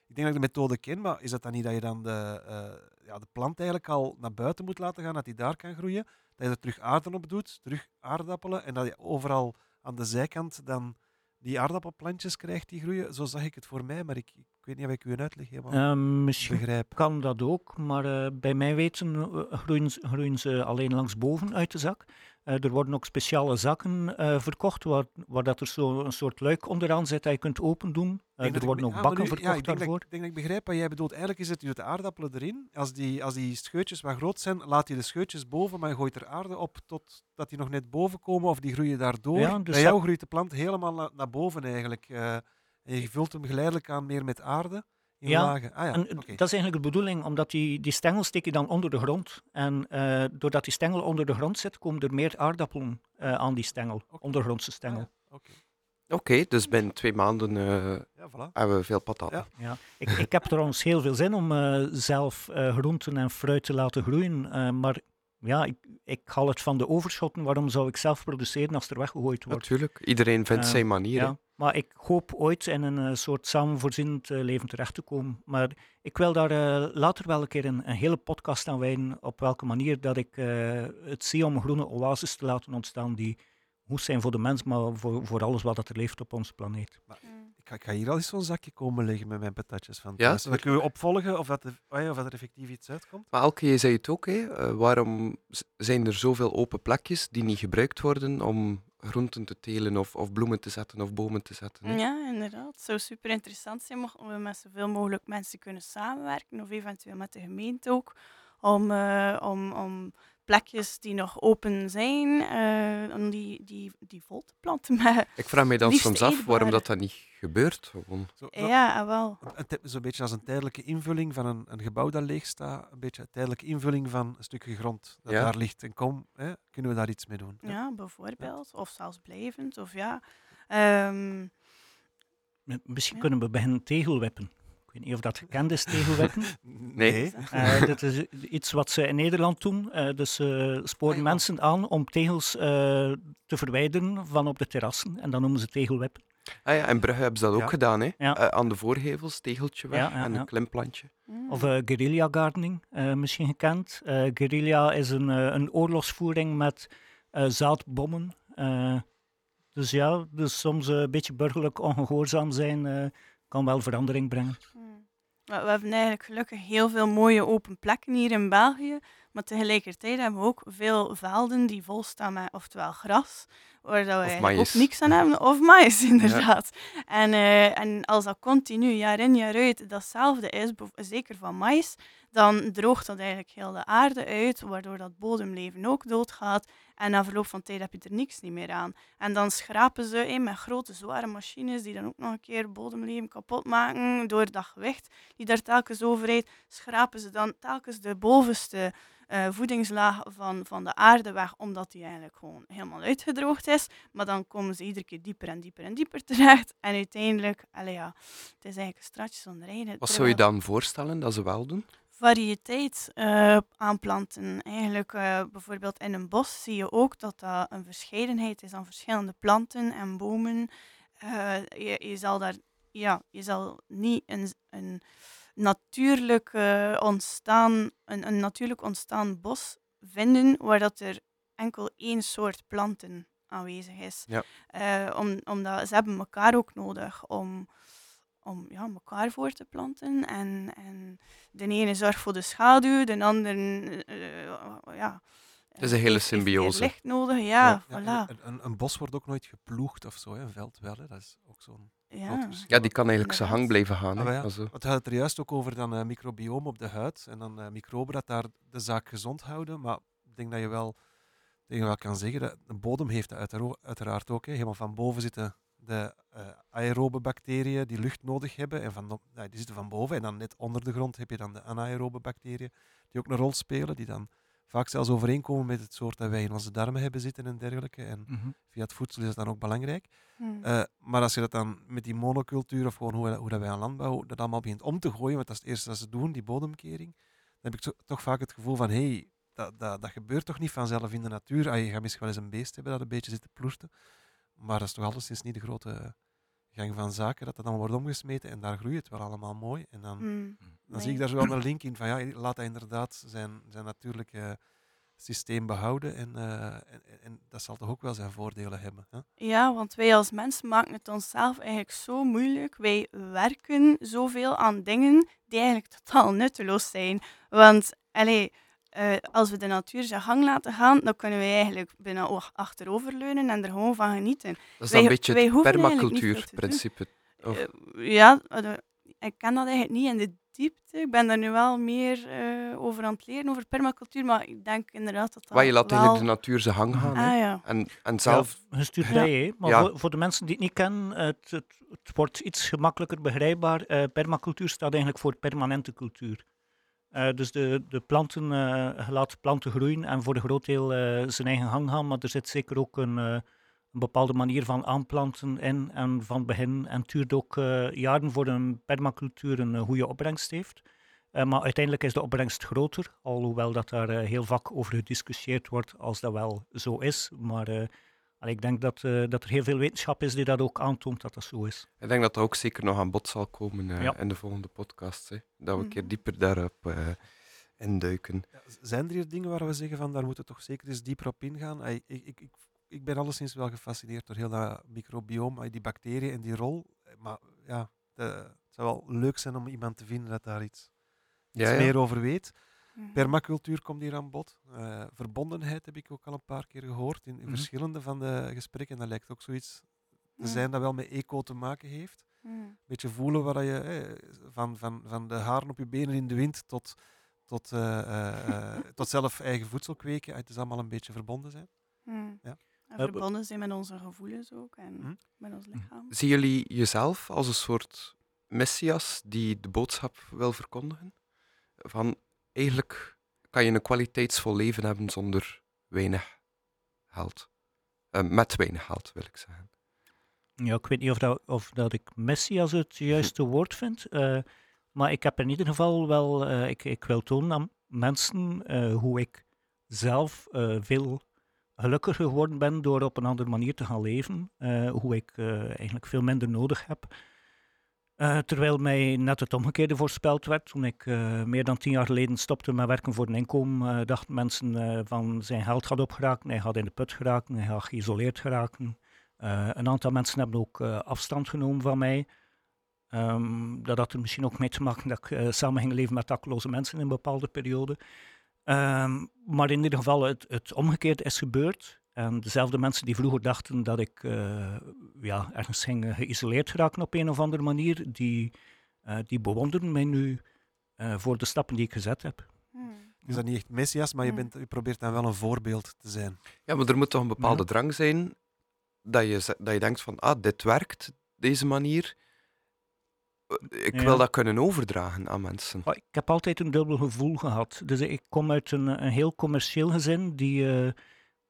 ik denk dat ik de methode ken, maar is dat dan niet dat je dan de, uh, ja, de plant eigenlijk al naar buiten moet laten gaan, dat die daar kan groeien? Dat je er terug aarde op doet, terug aardappelen, en dat je overal aan de zijkant dan die aardappelplantjes krijgt die groeien. Zo zag ik het voor mij, maar ik, ik weet niet of ik u een uitleg helemaal uh, misschien begrijp. kan dat ook, maar uh, bij mij weten uh, groeien, groeien, ze alleen langs boven uit de zak. Uh, er worden ook speciale zakken verkocht, waar, waar dat er zo een soort luik onderaan zit dat je kunt open doen. er worden ook bakken nu, verkocht ja, ik denk daarvoor. Dat, ik denk dat ik begrijp wat jij bedoelt. Eigenlijk is het, je de aardappelen erin. Als die, als die scheutjes wat groot zijn, laat je de scheutjes boven, maar je gooit er aarde op totdat die nog net boven komen of die groeien daardoor. Ja, dus Bij jou groeit de plant helemaal na, naar boven eigenlijk. en je vult hem geleidelijk aan meer met aarde ja, Ah, ja. En dat is eigenlijk de bedoeling, omdat die, die stengel steek je dan onder de grond. En uh, doordat die stengel onder de grond zit, komen er meer aardappelen uh, aan die stengel, okay. ondergrondse stengel. Ah, Oké, okay. dus binnen twee maanden uh, ja, voilà. hebben we veel patatten. Ja. Ik, ik heb trouwens heel veel zin om zelf groenten en fruit te laten groeien, maar ja, ik, ik haal het van de overschotten. Waarom zou ik zelf produceren als er weggegooid wordt? Natuurlijk, iedereen vindt zijn manier. Ja. Maar ik hoop ooit in een uh, soort samenvoorzienend uh, leven terecht te komen. Maar ik wil daar uh, later wel een keer een, een, hele podcast aan wijden. Op welke manier dat ik het zie om een groene oasis te laten ontstaan. Die goed zijn voor de mens, maar voor, voor alles wat er leeft op onze planeet. Maar ik, ga, ik ga hier al eens zo'n zakje komen leggen met mijn patatjes van Ja, thuis. Dan kunnen we opvolgen of, dat er, oh ja, of dat er effectief iets uitkomt. Maar Elke, je zei het ook, hè? eh, waarom zijn er zoveel open plekjes die niet gebruikt worden om groenten te telen of, of bloemen te zetten of bomen te zetten? hè? Ja, inderdaad. Het zou super interessant zijn mochten we met zoveel mogelijk mensen kunnen samenwerken, of eventueel met de gemeente ook, om, eh, om, om plekjes die nog open zijn, eh, om die, die, die vol te planten *laughs* met... Ik vraag mij dan soms af waarom dat, dat niet gebeurt. Gewoon. Zo, zo- Ja, ah, wel. Zo'n beetje als een tijdelijke invulling van een, een gebouw dat leeg staat. Een beetje een tijdelijke invulling van een stukje grond dat Ja. daar ligt. En kom, hè, kunnen we daar iets mee doen? Ja, bijvoorbeeld. Of zelfs blijvend. Of ja. Ehm, Misschien Ja. kunnen we beginnen tegelwippen. Ik weet niet of dat gekend is, tegelwippen. *laughs* Nee. Eh, dit is iets wat ze in Nederland doen. Eh, dus ze sporen Ah, mensen aan om tegels eh, te verwijderen van op de terrassen. En dan noemen ze tegelwippen. Ah ja, in Brugge hebben ze dat ook Ja. gedaan. Hè? Ja. Eh, aan de voorgevels, tegeltje weg Ja, ja, en ja. een klimplantje. mm. Of eh guerrilla gardening, eh, misschien gekend. Eh guerrilla is een, eh, een oorlogsvoering met eh, zaadbommen. Eh, dus ja, dus soms eh, een beetje burgerlijk ongehoorzaam zijn eh, kan wel verandering brengen. Maar we hebben eigenlijk gelukkig heel veel mooie open plekken hier in België. Maar tegelijkertijd hebben we ook veel velden die vol staan met oftewel gras, waar dat maïs. ook niks aan hebben, of maïs *laughs* inderdaad. En, eh, en als dat continu jaar in jaar uit datzelfde is, zeker van maïs, dan droogt dat eigenlijk heel de aarde uit, waardoor dat bodemleven ook doodgaat. En na verloop van tijd heb je er niks niet meer aan. En dan schrapen ze eh, met grote zware machines die dan ook nog een keer bodemleven kapot maken door dat gewicht die daar telkens over rijdt, schrapen ze dan telkens de bovenste eh, voedingslaag van, van de aarde weg, omdat die eigenlijk gewoon helemaal uitgedroogd is. Maar dan komen ze iedere keer dieper en dieper en dieper terecht. En uiteindelijk, allee ja, het is eigenlijk een straatje zonder einde. Wat zou je dan voorstellen dat ze wel doen? variëteit eh, aanplanten. Eigenlijk eh, bijvoorbeeld in een bos zie je ook dat dat een verscheidenheid is aan verschillende planten en bomen. Eh, je, je zal daar, ja, je zal niet een, een natuurlijk ontstaan, een, een natuurlijk ontstaan bos vinden waar dat er enkel één soort planten aanwezig is. Ja. Eh, om, omdat ze hebben elkaar ook nodig om, om ja, elkaar voor te planten. En, en de ene zorgt voor de schaduw, de andere eh, ja, Het is een hele symbiose. licht nodig, ja, Ja, voilà. een, een bos wordt ook nooit geploegd of zo, hè. een veld wel. Hè. Dat is ook zo'n Ja. Ja, die kan eigenlijk zijn hang blijven gaan. Ah, ja. het er juist ook over dan eh microbioom op de huid en dan eh, microben dat daar de zaak gezond houden. Maar ik denk dat je wel, dat je wel kan zeggen dat de bodem heeft dat uiteraard ook. Hè. Helemaal van boven zitten de eh, aerobe bacteriën die lucht nodig hebben. En van, de- ja, die zitten van boven. En dan net onder de grond heb je dan de anaerobe bacteriën die ook een rol spelen. Die dan vaak zelfs overeenkomen met het soort dat wij in onze darmen hebben zitten en dergelijke. En Mhm. via het voedsel is dat dan ook belangrijk. Hm. Eh, maar als je dat dan met die monocultuur of gewoon hoe, hoe dat wij aan landbouw dat allemaal begint om te gooien, want dat is het eerste dat ze doen, die bodemkering, dan heb ik zo- toch vaak het gevoel van, hé, hey, dat, dat, dat gebeurt toch niet vanzelf in de natuur. Ah, je gaat misschien wel eens een beest hebben dat een beetje zit te ploerten, maar dat is toch alleszins niet de grote gang van zaken, dat dat dan wordt omgesmeten en daar groeit het wel allemaal mooi. En dan, Hm. dan zie ik daar zo wel een *clears throat* link in van, ja, laat hij inderdaad zijn, zijn natuurlijke systeem behouden en, eh, en, en dat zal toch ook wel zijn voordelen hebben. Hè? Ja, want wij als mensen maken het onszelf eigenlijk zo moeilijk. Wij werken zoveel aan dingen die eigenlijk totaal nutteloos zijn. Want allee, eh, als we de natuur zijn gang laten gaan, dan kunnen wij eigenlijk bijna achteroverleunen en er gewoon van genieten. Dat is Wij- een beetje wij het permacultuurprincipe. Eh, ja, eh, ik ken dat eigenlijk niet in de diepte. Ik ben daar nu wel meer eh, over aan het leren, over permacultuur. Maar ik denk inderdaad dat dat Waar je laat wel... eigenlijk de natuur zijn gang gaan. hè. Ah ja. En, en zelf, Ja, gestuurd bij. Maar Ja. voor, voor de mensen die het niet kennen, het, het, het wordt iets gemakkelijker begrijpbaar. Eh, permacultuur staat eigenlijk voor permanente cultuur. Eh, dus de, de planten, je laat planten groeien en voor een groot deel eh, zijn eigen gang gaan, maar er zit zeker ook een, een bepaalde manier van aanplanten in en van begin. En duurt ook jaren voor een permacultuur een goede opbrengst heeft. Maar uiteindelijk is de opbrengst groter, alhoewel dat daar heel vaak over gediscussieerd wordt als dat wel zo is. Maar allee, ik denk dat, eh, dat er heel veel wetenschap is die dat ook aantoont dat dat zo is. ik denk dat dat ook zeker nog aan bod zal komen eh, Ja. in de volgende podcast. Hè. Dat we een keer Mhm. dieper daarop eh, induiken. Ja, Zijn er hier dingen waar we zeggen van daar moeten we toch zeker eens dieper op ingaan? Ik, ik, ik, ik ben alleszins wel gefascineerd door heel dat microbioom, die bacteriën en die rol. Maar maar ja, de- het zou wel leuk zijn om iemand te vinden dat daar iets, iets Ja, ja. meer over weet. Mhm. Permacultuur komt hier aan bod. Eh, verbondenheid heb ik ook al een paar keer gehoord in, in Mhm. verschillende van de gesprekken. Dat lijkt ook zoiets te zijn dat wel met eco te maken heeft. Mhm. beetje voelen waar dat je eh, van, van, van de haren op je benen in de wind tot, tot, eh, eh, eh, tot zelf eigen voedsel kweken. Het is allemaal een beetje verbonden zijn. Ja. En verbonden zijn met onze gevoelens ook en met ons lichaam. Zien jullie jezelf als een soort messias die de boodschap wil verkondigen? Van eigenlijk kan je een kwaliteitsvol leven hebben zonder weinig geld. Eh, met weinig geld, wil ik zeggen. Ja, ik weet niet of dat, of dat ik Messias het *laughs* juiste woord vind. eh, maar ik heb in ieder geval wel, eh, ik, ik wil tonen aan mensen hoe ik zelf veel gelukkiger geworden ben door op een andere manier te gaan leven. hoe ik eigenlijk veel minder nodig heb. Eh, terwijl mij net het omgekeerde voorspeld werd. Toen ik eh, meer dan tien jaar geleden stopte met werken voor een inkomen, eh, dachten mensen van zijn geld gaat opgeraken, hij gaat in de put geraken, hij gaat geïsoleerd geraken. Een aantal mensen hebben ook afstand genomen van mij. Ehm, dat had er misschien ook mee te maken dat ik samen ging leven met dakloze mensen in een bepaalde periode. Ehm, maar in ieder geval, het, het omgekeerde is gebeurd. En dezelfde mensen die vroeger dachten dat ik eh, ja, ergens ging eh, geïsoleerd geraken op een of andere manier, die, eh, die bewonderen mij nu eh, voor de stappen die ik gezet heb. Mhm. Is dat niet echt messias, maar je, Mm. bent, je probeert dan wel een voorbeeld te zijn. Ja, maar er moet toch een bepaalde Ja. drang zijn dat je, dat je denkt van, ah, dit werkt, deze manier. Ik Ja. wil dat kunnen overdragen aan mensen. Ik heb altijd een dubbel gevoel gehad. Dus ik kom uit een, een heel commercieel gezin, die, eh,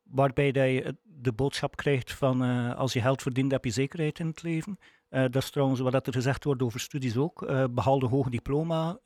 waarbij dat je de boodschap krijgt van eh, als je geld verdient, heb je zekerheid in het leven. Eh, dat is trouwens wat er gezegd wordt over studies ook. Eh behaal een hoog diploma,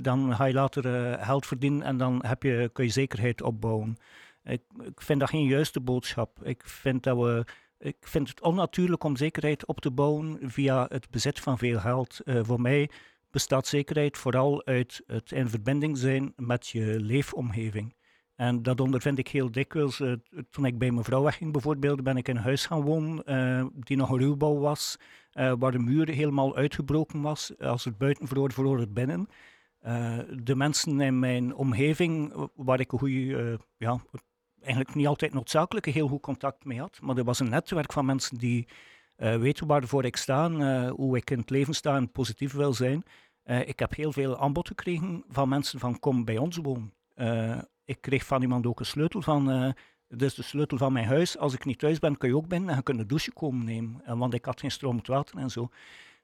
dan ga je later geld verdienen en dan heb je, kun je zekerheid opbouwen. Ik, ik vind dat geen juiste boodschap. Ik vind, dat we, ik vind het onnatuurlijk om zekerheid op te bouwen via het bezit van veel geld. Voor mij bestaat zekerheid vooral uit het in verbinding zijn met je leefomgeving. En dat ondervind ik heel dikwijls. eh, toen ik bij mijn vrouw wegging bijvoorbeeld, ben ik in een huis gaan wonen eh, die nog een ruwbouw was, eh, waar de muur helemaal uitgebroken was. Als het buiten verloor, verloor het binnen. De mensen in mijn omgeving, waar ik een goede, ja, eigenlijk niet altijd noodzakelijk een heel goed contact mee had, maar er was een netwerk van mensen die weten waarvoor ik sta, hoe ik in het leven sta en positief wil zijn. Ik heb heel veel aanbod gekregen van mensen van kom bij ons wonen. Ik kreeg van iemand ook een sleutel van, eh is de sleutel van mijn huis. Als ik niet thuis ben, kun je ook binnen en je kunt een douche komen nemen. Eh, want ik had geen stromend water en zo.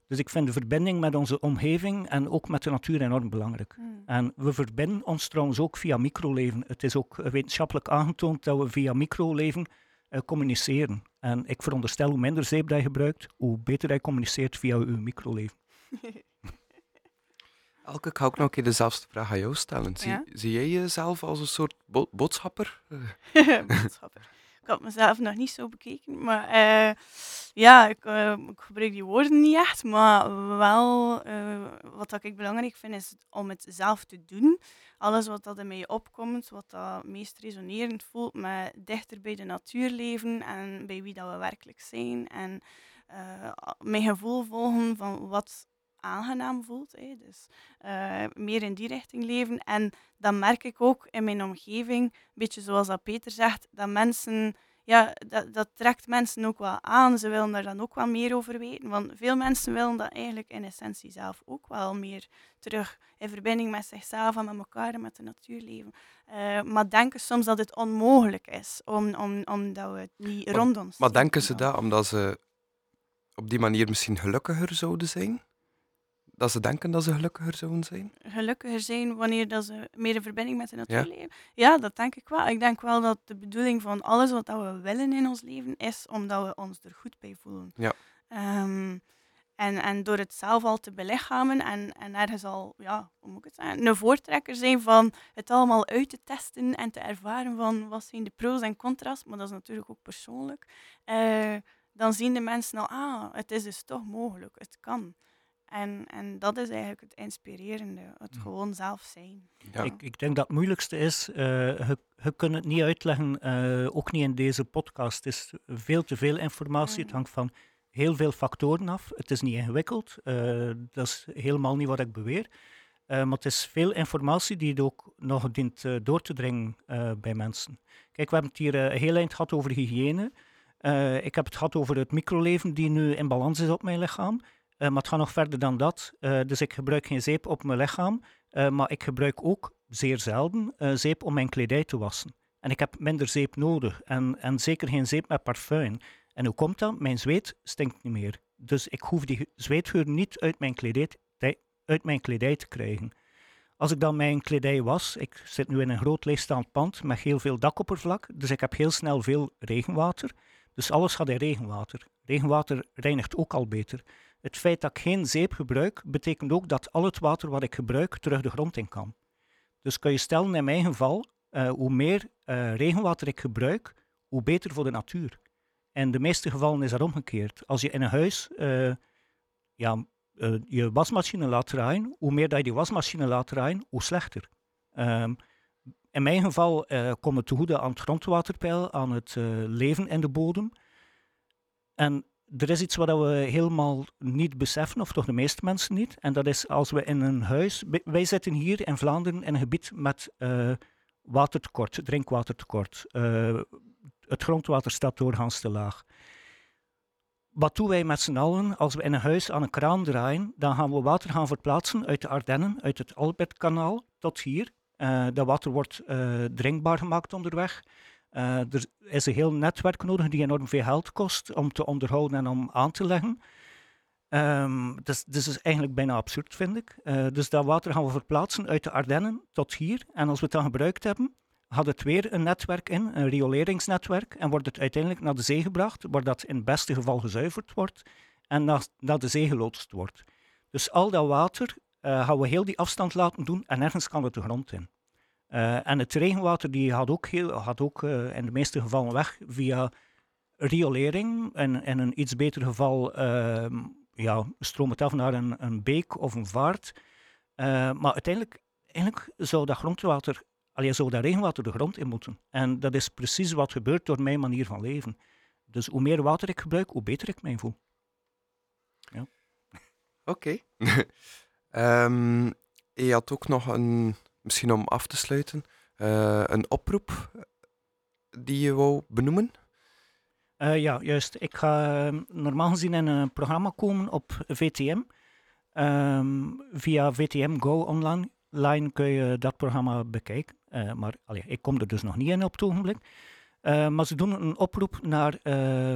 Dus ik vind de verbinding met onze omgeving en ook met de natuur enorm belangrijk. Mhm. En we verbinden ons trouwens ook via microleven. Het is ook wetenschappelijk aangetoond dat we via microleven eh, communiceren. En ik veronderstel hoe minder zeep dat je gebruikt, hoe beter hij communiceert via uw microleven. *laughs* Elke, ik ga ook nog een keer dezelfde vraag aan jou stellen. Zie, Ja? zie jij jezelf als een soort bo- boodschapper? *laughs* Boodschapper. Ik had mezelf nog niet zo bekeken, maar eh, ja, ik, eh, ik gebruik die woorden niet echt, maar wel eh, wat ik belangrijk vind is om het zelf te doen. Alles wat dat in mij opkomt, wat dat meest resonerend voelt met dichter bij de natuur leven en bij wie dat we werkelijk zijn en mijn gevoel volgen van wat aangenaam voelt. Hè. Dus eh, meer in die richting leven. En dan merk ik ook in mijn omgeving, een beetje zoals dat Peter zegt, dat mensen, ja, dat, dat trekt mensen ook wel aan. Ze willen daar dan ook wel meer over weten. Want veel mensen willen dat eigenlijk in essentie zelf ook wel meer terug in verbinding met zichzelf en met elkaar en met de natuur leven. Eh, maar denken soms dat het onmogelijk is, om, om, omdat we het niet Maar- rond ons Maar denken ze dat omdat ze op die manier misschien gelukkiger zouden zijn? Dat ze denken dat ze gelukkiger zouden zijn? gelukkiger zijn wanneer dat ze meer in verbinding met de natuur Ja. leven. Ja, dat denk ik wel. Ik denk wel dat de bedoeling van alles wat dat we willen in ons leven is omdat we ons er goed bij voelen. Ja. Ehm, en, en door het zelf al te belichamen en, en ergens al, ja, hoe moet ik het zeggen, een voortrekker zijn van het allemaal uit te testen en te ervaren van wat zijn de pro's en contra's, maar dat is natuurlijk ook persoonlijk, eh, dan zien de mensen al, ah, het is dus toch mogelijk, het kan. En, en dat is eigenlijk het inspirerende, het Mm. gewoon zelf zijn. Ja. Ik, ik denk dat het moeilijkste is, eh, je, je kunt het niet uitleggen, eh, ook niet in deze podcast. Het is veel te veel informatie. Het Mm. hangt van heel veel factoren af. Het is niet ingewikkeld, uh, dat is helemaal niet wat ik beweer. Uh, maar het is veel informatie die het ook nog dient uh, door te dringen bij mensen. Kijk, we hebben het hier een heel eind gehad over hygiëne. ik heb het gehad over het microleven die nu in balans is op mijn lichaam. Maar het gaat nog verder dan dat. dus ik gebruik geen zeep op mijn lichaam. maar ik gebruik ook zeer zelden zeep om mijn kledij te wassen. En ik heb minder zeep nodig. En, en zeker geen zeep met parfum. En hoe komt dat? Mijn zweet stinkt niet meer. Dus ik hoef die zweetgeur niet uit mijn kledij, uit mijn kledij te krijgen. Als ik dan mijn kledij was, ik zit nu in een groot leegstaand pand met heel veel dakoppervlak, dus ik heb heel snel veel regenwater. Dus alles gaat in regenwater. Regenwater reinigt ook al beter. Het feit dat ik geen zeep gebruik, betekent ook dat al het water wat ik gebruik terug de grond in kan. Dus kan je stellen, in mijn geval, uh, hoe meer uh, regenwater ik gebruik, hoe beter voor de natuur. En de meeste gevallen is dat omgekeerd. Als je in een huis uh, ja, je wasmachine laat draaien, hoe meer dat je die wasmachine laat draaien, hoe slechter. Um, in mijn geval komt het te goede aan het grondwaterpeil, aan het leven in de bodem. En er is iets wat we helemaal niet beseffen, of toch de meeste mensen niet. En dat is als we in een huis. Wij zitten hier in Vlaanderen in een gebied met watertekort, drinkwatertekort. Uh, het grondwater staat doorgaans te laag. Wat doen wij met z'n allen als we in een huis aan een kraan draaien? Dan gaan we water gaan verplaatsen uit de Ardennen, uit het Albertkanaal tot hier. Uh, dat water wordt drinkbaar gemaakt onderweg. Uh, er is een heel netwerk nodig die enorm veel geld kost om te onderhouden en om aan te leggen. Um, dus, is eigenlijk bijna absurd, vind ik. Uh, dus dat water gaan we verplaatsen uit de Ardennen tot hier. En als we het dan gebruikt hebben, gaat het weer een netwerk in, een rioleringsnetwerk, en wordt het uiteindelijk naar de zee gebracht, waar dat in het beste geval gezuiverd wordt en naar, naar de zee geloodst wordt. Dus al dat water uh, gaan we heel die afstand laten doen en ergens kan het de grond in. Uh, en het regenwater die gaat ook, heel, ook uh, in de meeste gevallen weg via riolering en in een iets beter geval ehm, ja, stroomt het af naar een, een beek of een vaart. Uh, maar uiteindelijk eigenlijk zou dat grondwater, allee, zou dat regenwater de grond in moeten. En dat is precies wat gebeurt door mijn manier van leven. Dus hoe meer water ik gebruik, hoe beter ik mij voel. Ja. Oké. Um, *laughs* je had ook nog een, misschien om af te sluiten, uh, een oproep die je wou benoemen? Uh, ja, juist. Ik ga uh, normaal gezien in een programma komen op VTM. Ehm, via VTM Go online kun je dat programma bekijken. Uh, maar allee, ik kom er dus nog niet in op het ogenblik. maar ze doen een oproep naar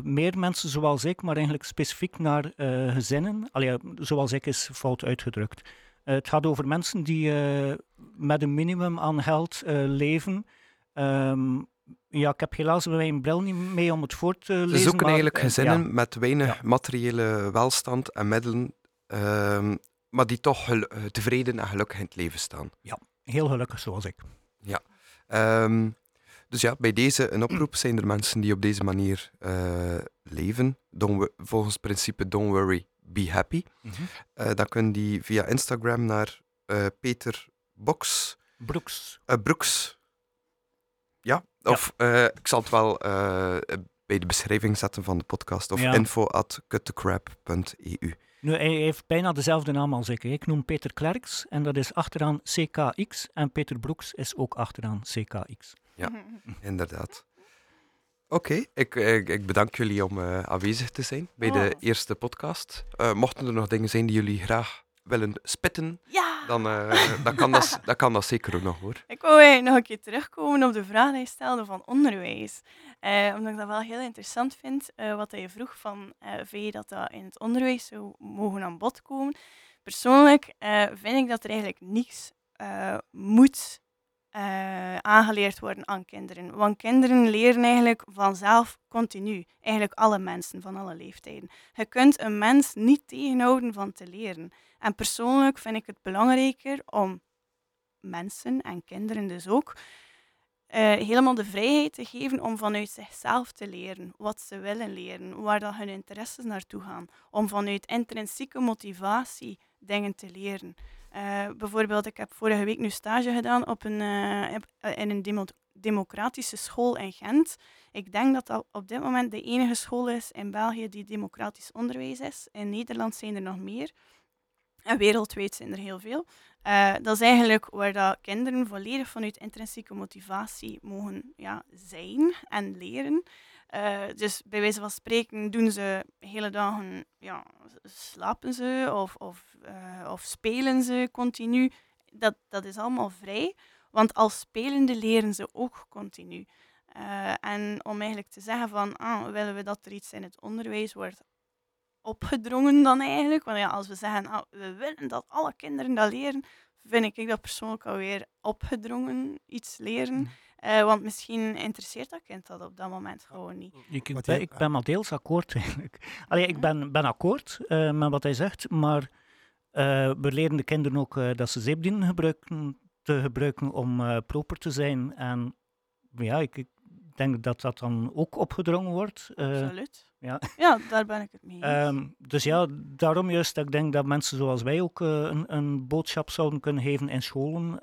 meer mensen zoals ik, maar eigenlijk specifiek naar gezinnen. Allee, zoals ik is fout uitgedrukt. Het gaat over mensen die met een minimum aan geld leven. Um, ja, ik heb helaas mijn bril niet mee om het voor te lezen. Ze zoeken eigenlijk eh, gezinnen met weinig materiële welstand en middelen, uh, maar die toch eh, tevreden en gelukkig in het leven staan. Ja, heel gelukkig zoals ik. Ja. Um, dus ja, bij deze een oproep zijn er mensen die op deze manier uh, leven. Don't, volgens het principe Don't worry, be happy. Mm -hmm. dan kunnen die via Instagram naar Peter Box. Broeks. Broeks. Ja, of ik zal het wel bij de beschrijving zetten van de podcast. Of ja. info at cutthecrap.eu. Nu, hij heeft bijna dezelfde naam als ik. Ik noem Peter Klerks en dat is achteraan CKX. En Peter Broeks is ook achteraan CKX. Ja, *laughs* inderdaad. Oké, okay, ik, ik, ik, bedank jullie om uh, aanwezig te zijn bij oh. de eerste podcast. Uh, mochten er nog dingen zijn die jullie graag willen spitten, ja. dan, uh, dan, kan dat, dat kan dat zeker ook nog hoor. Ik wou nog een keer terugkomen op de vraag die je stelde van onderwijs. Omdat ik dat wel heel interessant vind, wat je vroeg van vind je dat dat in het onderwijs zou mogen aan bod komen. Persoonlijk vind ik dat er eigenlijk niets moet uh, aangeleerd worden aan kinderen. Want kinderen leren eigenlijk vanzelf continu. Eigenlijk alle mensen van alle leeftijden. Je kunt een mens niet tegenhouden van te leren. En persoonlijk vind ik het belangrijker om mensen en kinderen dus ook uh, helemaal de vrijheid te geven om vanuit zichzelf te leren wat ze willen leren, waar dat hun interesses naartoe gaan, om vanuit intrinsieke motivatie dingen te leren. Uh, bijvoorbeeld, ik heb vorige week nu stage gedaan op een, uh, in een democratische school in Gent. Ik denk dat dat op dit moment de enige school is in België die democratisch onderwijs is. In Nederland zijn er nog meer. En wereldwijd zijn er heel veel. Dat is eigenlijk waar dat kinderen volledig vanuit intrinsieke motivatie mogen ja, zijn en leren. Uh, dus bij wijze van spreken doen ze hele dagen, ja, slapen ze of, of, uh, of spelen ze continu. Dat, dat is allemaal vrij, want als spelende leren ze ook continu. Uh, en om eigenlijk te zeggen van, ah, willen we dat er iets in het onderwijs wordt opgedrongen dan eigenlijk? Want ja, als we zeggen, ah, we willen dat alle kinderen dat leren, vind ik dat persoonlijk alweer opgedrongen iets leren. Uh, want misschien interesseert dat kind dat op dat moment gewoon niet. Ik, ik, ben, ik ben maar deels akkoord *laughs* eigenlijk. Allee, ik ben, ben akkoord uh, met wat hij zegt, maar uh, we leren de kinderen ook dat ze zeepdienen gebruiken, te gebruiken om proper te zijn. En ja, ik, ik, denk dat dat dan ook opgedrongen wordt. Absoluut. Ja. ja, daar ben ik het mee eens. Um, dus ja, daarom juist dat ik denk dat mensen zoals wij ook een, een, boodschap zouden kunnen geven in scholen.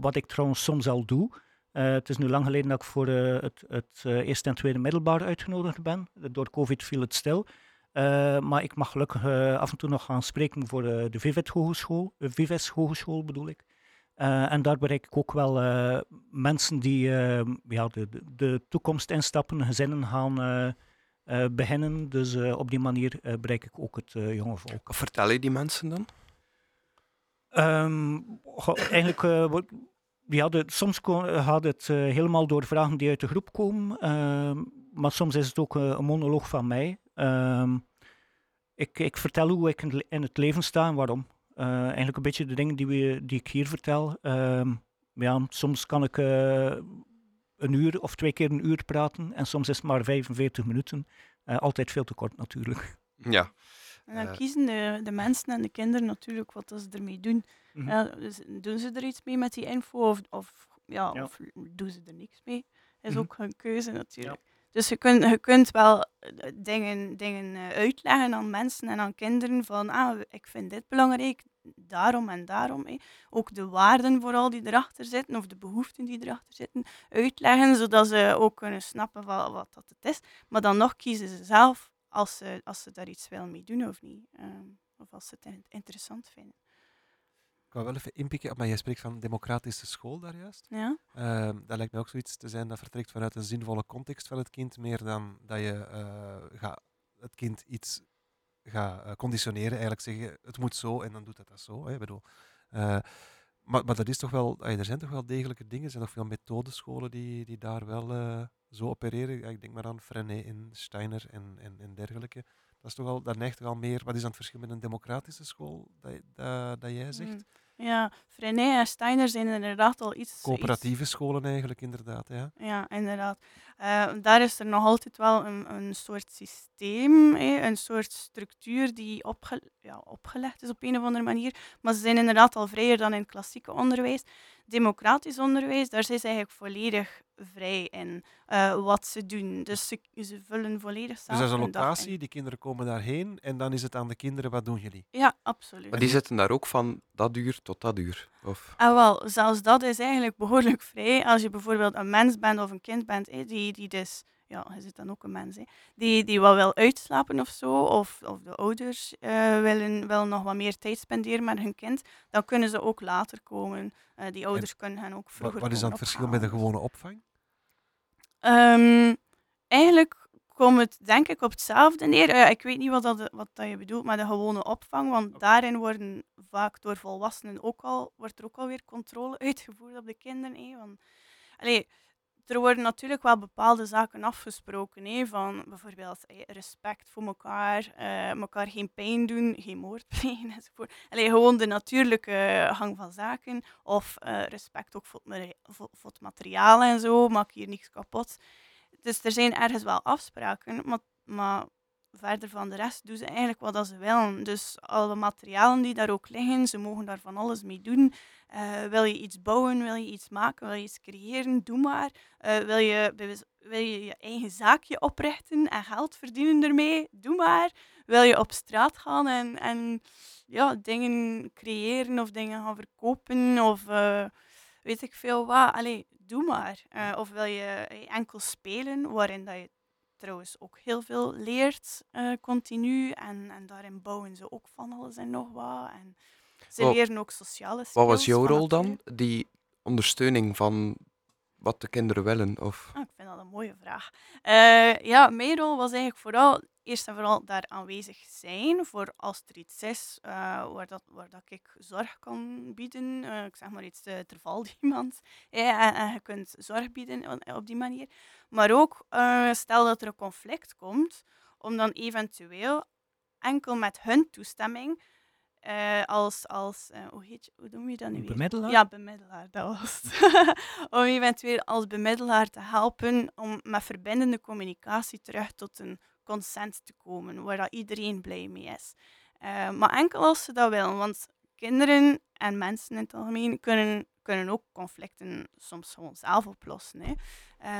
wat ik trouwens soms al doe. Uh, het is nu lang geleden dat ik voor uh, het, het uh, eerste en tweede middelbaar uitgenodigd ben. Door COVID viel het stil. maar ik mag gelukkig af en toe nog gaan spreken voor de Vivet Hogeschool, Vives Hogeschool bedoel ik. en daar bereik ik ook wel mensen die ja, de, de, toekomst instappen, gezinnen gaan beginnen. Dus op die manier bereik ik ook het jonge volk. Vertel je die mensen dan? Um, eigenlijk ja, de, soms gaat het uh, helemaal door vragen die uit de groep komen, uh, maar soms is het ook uh, een monoloog van mij. Ehm, ik, ik, vertel hoe ik in het leven sta en waarom. Eh, eigenlijk een beetje de dingen die, we, die ik hier vertel. Ehm, ja, soms kan ik een uur of twee keer een uur praten en soms is het maar 45 minuten. altijd veel te kort natuurlijk. Ja. En dan kiezen de, de mensen en de kinderen natuurlijk wat ze ermee doen. Mm -hmm. dus doen ze er iets mee met die info of, of, ja, ja. of doen ze er niks mee? is mm -hmm. ook hun keuze natuurlijk. Ja. Dus je kunt, je kunt wel dingen, dingen uitleggen aan mensen en aan kinderen van ah, ik vind dit belangrijk, daarom en daarom. Hé. Ook de waarden vooral die erachter zitten, of de behoeften die erachter zitten, uitleggen, zodat ze ook kunnen snappen wat, wat dat het is. Maar dan nog kiezen ze zelf als ze, als ze daar iets willen mee doen of niet. Um, of als ze het interessant vinden. Ik wou wel even inpikken, maar jij spreekt van democratische school daar juist. Ja. Uh, dat lijkt mij ook zoiets te zijn dat vertrekt vanuit een zinvolle context van het kind, meer dan dat je uh, ga, het kind iets gaat uh, conditioneren. Eigenlijk zeggen, het moet zo en dan doet het dat zo. Hè. Ik bedoel, eh, maar, maar dat is toch wel, er zijn toch wel degelijke dingen. Er zijn nog veel methodescholen die, die daar wel zo opereren. Ik denk maar aan Frenet en Steiner en, en, en dergelijke. Dat, is toch al, dat neigt toch al meer. Wat is dan het verschil met een democratische school dat, dat, dat jij zegt? Mm. Ja, Frenet en Steiner zijn inderdaad al iets... Coöperatieve scholen eigenlijk, inderdaad. Ja, ja inderdaad. Uh, daar is er nog altijd wel een, een soort systeem, een soort structuur die opge ja, opgelegd is op een of andere manier. Maar ze zijn inderdaad al vrijer dan in het klassieke onderwijs. Democratisch onderwijs, daar zijn ze eigenlijk volledig vrij in uh, wat ze doen. Dus ze, ze vullen volledig samen. Dus dat is een locatie, die kinderen komen daarheen en dan is het aan de kinderen, wat doen jullie? Ja, absoluut. Maar die zitten daar ook van dat uur tot dat uur? Of? Ah, wel, zelfs dat is eigenlijk behoorlijk vrij. Als je bijvoorbeeld een mens bent of een kind bent, hé, die, die dus ja, je zit dan ook een mens, hè, die, die wat wil uitslapen of zo, of, of de ouders uh, willen wel nog wat meer tijd spenderen met hun kind, dan kunnen ze ook later komen. Uh, die ouders en kunnen hen ook vroeger Wat is dan het verschil met de gewone opvang? Um, eigenlijk komt het denk ik op hetzelfde neer. Uh, ik weet niet wat, dat, wat dat je bedoelt met de gewone opvang, want daarin worden vaak door volwassenen ook al, wordt er ook alweer controle uitgevoerd op de kinderen. Hè, want, allee, er worden natuurlijk wel bepaalde zaken afgesproken, van bijvoorbeeld respect voor elkaar, elkaar geen pijn doen, geen moord *laughs* plegen enzovoort. Allee, gewoon de natuurlijke gang van zaken, of uh, respect ook voor het, voor het, materiaal en zo, maak hier niks kapot. Dus er zijn ergens wel afspraken, maar, maar verder van de rest doen ze eigenlijk wat ze willen. Dus alle materialen die daar ook liggen, ze mogen daar van alles mee doen. Uh, wil je iets bouwen, wil je iets maken, wil je iets creëren, doe maar. Uh, wil, je, wil je je eigen zaakje oprichten en geld verdienen ermee, doe maar. Wil je op straat gaan en, en ja, dingen creëren of dingen gaan verkopen of uh, weet ik veel wat. Allee, doe maar. Of wil je enkel spelen, waarin dat je trouwens ook heel veel leert, uh, continu. En, en daarin bouwen ze ook van alles en nog wat. En ze leren ook sociale skills. Wat was jouw rol dan? Die ondersteuning van wat de kinderen willen? Of? Ah, ik vind dat een mooie vraag. Uh, ja, mijn rol was eigenlijk vooral eerst en vooral daar aanwezig zijn voor als er iets is uh, waar, dat, waar dat ik zorg kan bieden. Uh, ik zeg maar iets, uh, er valt *laughs* iemand ja, en, je kunt zorg bieden op die manier. Maar ook stel dat er een conflict komt, om dan eventueel enkel met hun toestemming uh, als, als uh, hoe, heet je, hoe noem je dat nu weer? Bemiddelaar? Ja, bemiddelaar, dat was *laughs* om eventueel als bemiddelaar te helpen om met verbindende communicatie terug tot een consent te komen, waar dat iedereen blij mee is. Uh, maar enkel als ze dat willen, want kinderen en mensen in het algemeen kunnen, kunnen ook conflicten soms gewoon zelf oplossen. Hè.